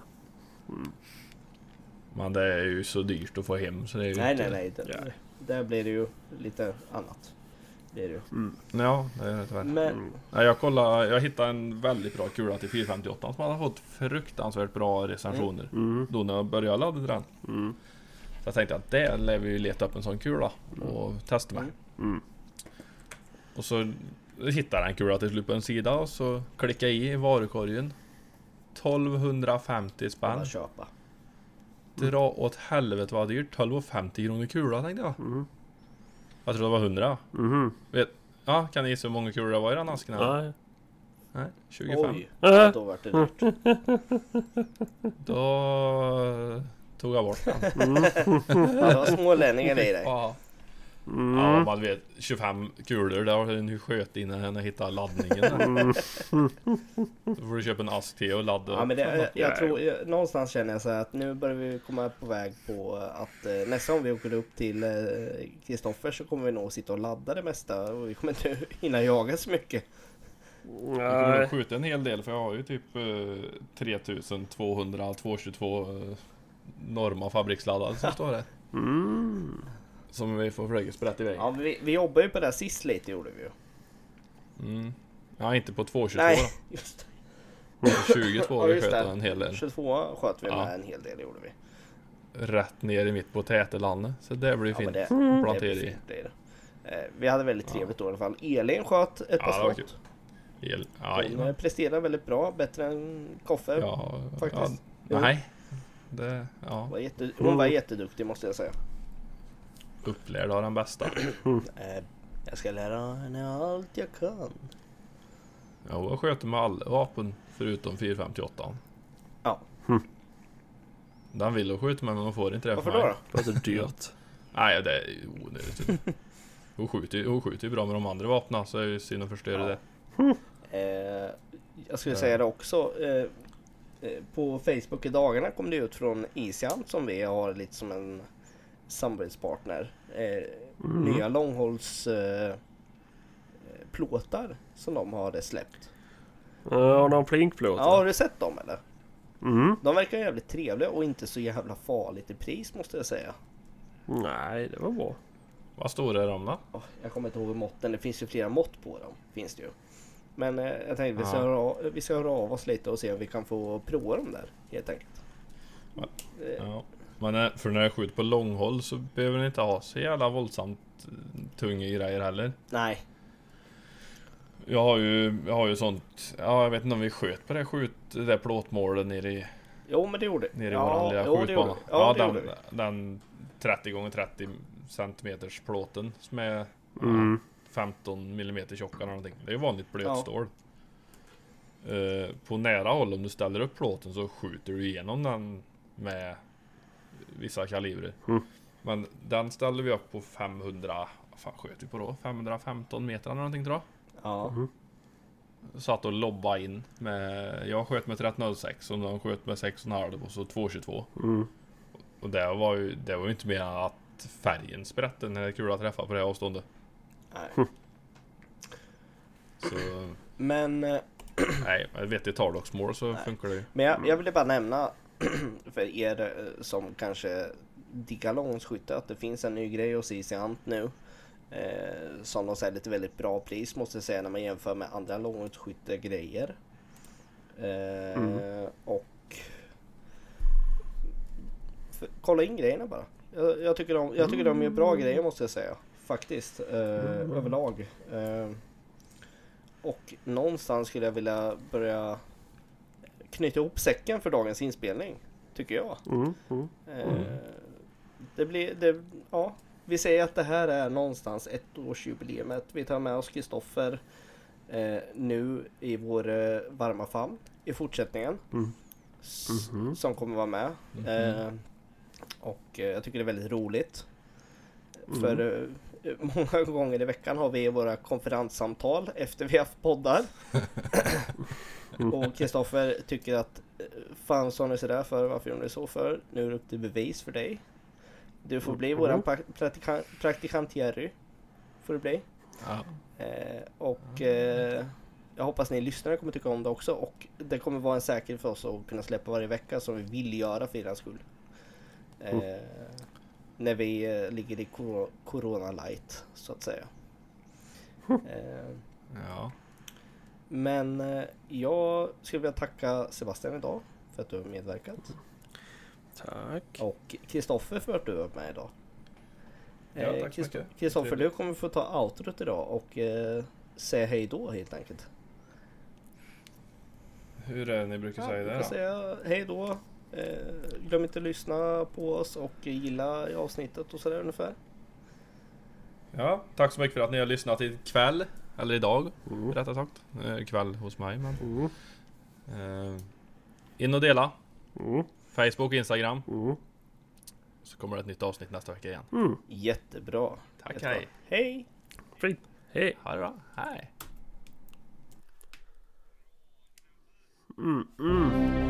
Men det är ju så dyrt att få hem så det är ju Nej, inte... nej, nej. Det, Ja. där blir det ju lite annat. Det är det ju. Ja, det är det tyvärr. Men Nej, jag kollade, jag hittade en väldigt bra kula till 458 som hade fått fruktansvärt bra recensioner. Mm. Då när jag började ladda den. Mm. Så jag tänkte att det lär vi ju leta upp en sån kula och testa med. Mm. Mm. Och så hittade jag en kula till slut på en sida och så klickade jag i varukorgen. 1250 spänn. Dra åt helvete vad dyrt. 1250 kronor kula tänkte jag. Mm. Jag trodde det var 100. Mhm. Ja, kan ni gissa hur många kulor det var i den asken? här? Nej. Nej, 25. Oj, ja, då vart det dyrt. Då tog jag bort den. Mm. Ja, det var smålänningar i dig. Ja, Mm. ja man vet 25 kulor. Det var en sköt innan jag hittade laddningen. där. Mm. Då får du köpa en ask till och ladda Ja, men det, jag, då. jag tror, jag, någonstans känner jag så här att nu börjar vi komma på väg på att eh, nästa gång vi åker upp till eh, Kristoffer så kommer vi nog sitta och ladda det mesta och vi kommer inte hinna jaga så mycket. Jag kommer nog skjuta en hel del för jag har ju typ eh, 3200 222 eh, Norma fabriksladdade som står där. Mm. Som vi får försöka sprätta iväg. Ja, vi, vi jobbade ju på det sist lite gjorde vi ju. Mm. Ja, inte på 222 Nej, då. just På 22 Ja, sköt det. en hel det. del. 22 sköt vi Ja. med en hel del gjorde vi. Rätt ner i mitt potäterlandet. Så det blir Ja, fint. det, Plantera det i. det det. Eh, Vi hade väldigt Ja. trevligt då i alla fall. Elin sköt ett par Ja, det skott. El. Ja, Hon presterade väldigt bra, bättre än Koffe. ja, faktiskt. Ja, nej. Det, ja, Var jätte, hon var jätteduktig måste jag säga. Upplärd av den bästa. Eh, Jag ska lära henne allt jag kan. Ja, jag sköter med alla vapen förutom 458. Ja. Den vill hon skjuta med men hon får inte det Varför för då? mig. då? Det låter dyrt. Nej, det är onödigt. Hon skjuter, ju- hon skjuter ju bra med de andra vapnen så är det ju synd att förstöra Ja. det. Eh, jag skulle säga det också. Eh, på Facebook i dagarna kom det ut från Isian som vi har lite som en samarbetspartner. Eh, Mm. Nya långhålls eh, plåtar som de har släppt. Ja, någon plinkplåt. Ja, har du sett dem eller? Mm. De verkar jävligt trevliga och inte så jävla farligt i pris måste jag säga. Nej, det var bra. Vad stora är de då? Åh, jag kommer inte ihåg måtten, det finns ju flera mått på dem. Finns det ju. Men eh, jag tänkte vi ska, Ja. höra av, vi ska höra av oss lite och se om vi kan få prova dem där helt enkelt. Ja. Eh, Ja. Men för när jag skjuter på långhåll så behöver ni inte ha så jävla våldsamt eh, tunga grejer heller. nej, Jag har ju, jag har ju sånt, ja jag vet inte om vi sköt på det skjut, det där plåtmålet nere i, jo men det gjorde nere i ja, våran lilla jo, skjutbana. ja, det den, gjorde vi. den 30 gånger 30 centimeters plåten som är Mm. 15 millimeter tjock eller någonting. Det är ju vanligt Ja. blötstål. Eh, på nära håll om du ställer upp plåten så skjuter du igenom den med vissa kalibrer. Mm. Men den ställde vi upp på 500, vad fan sköt vi på då? 515 meter eller någonting tror jag. Ja, Mhm. Satt och lobba in med, jag sköt med 1306 och de sköt med 6,5 och så 222. Mm. Och det var ju, det var ju inte mer än att färgen sprätte när kulan träffade på det avståndet. nej. Så Men, eh, nej, med ett vettigt tardoxmål så Nej. funkar det ju. men jag, jag ville bara nämna för er eh, som kanske diggar långskytte att det finns en ny grej hos Isiant nu. Eh, som de säger lite väldigt bra pris måste jag säga när man jämför med andra långskyttegrejer. Eh, Mm. Och för, kolla in grejerna bara. Jag, jag, tycker de, jag tycker de gör bra grejer måste jag säga. Faktiskt. Eh, Överlag. Eh, och någonstans skulle jag vilja börja knyta ihop säcken för dagens inspelning. Tycker jag. Mm. Mm. Eh, det blir, det, ja, vi säger att det här är någonstans ettårsjubileumet. Vi tar med oss Kristoffer eh, nu i vår eh, varma famn i fortsättningen. Mm. Mhm. Som kommer vara med. Mhm. Eh, och jag tycker det är väldigt roligt. Mm. För många gånger i veckan har vi våra konferenssamtal efter vi haft poddar. och Kristoffer tycker att eh, Fan sa ni sådär för? Varför gjorde ni så för? Nu är det upp till bevis för dig. Du får bli våran pra- praktikant, praktikant Jerry. Får du bli. Ja. Eh, och eh, jag hoppas ni lyssnare kommer tycka om det också. Och det kommer vara en säkerhet för oss att kunna släppa varje vecka som vi vill göra för er skull. Eh, när vi eh, ligger i cor- Corona light så att säga. Eh, Ja. Men eh, jag skulle vilja tacka Sebastian idag för att du har medverkat. Tack. Och Kristoffer för att du var med idag. Ja, tack så Krist- mycket. Kristoffer, du kommer få ta outrot idag och eh, säga hej då helt enkelt. Hur är det ni brukar säga du det då? säga hej då. Eh, glöm inte att lyssna på oss och gilla i avsnittet och sådär ungefär. Ja, tack så mycket för att ni har lyssnat ikväll. Eller idag, Mm. rättare sagt. Eh, kväll hos mig men... Mm. Eh, in och dela. Mm. Facebook, Instagram. Mm. Så kommer det ett nytt avsnitt nästa vecka igen. Mm. Jättebra. Tack, Jättebra. hej. Hej! Fint. Hej. Ha det bra. Hej. Mm. Mm.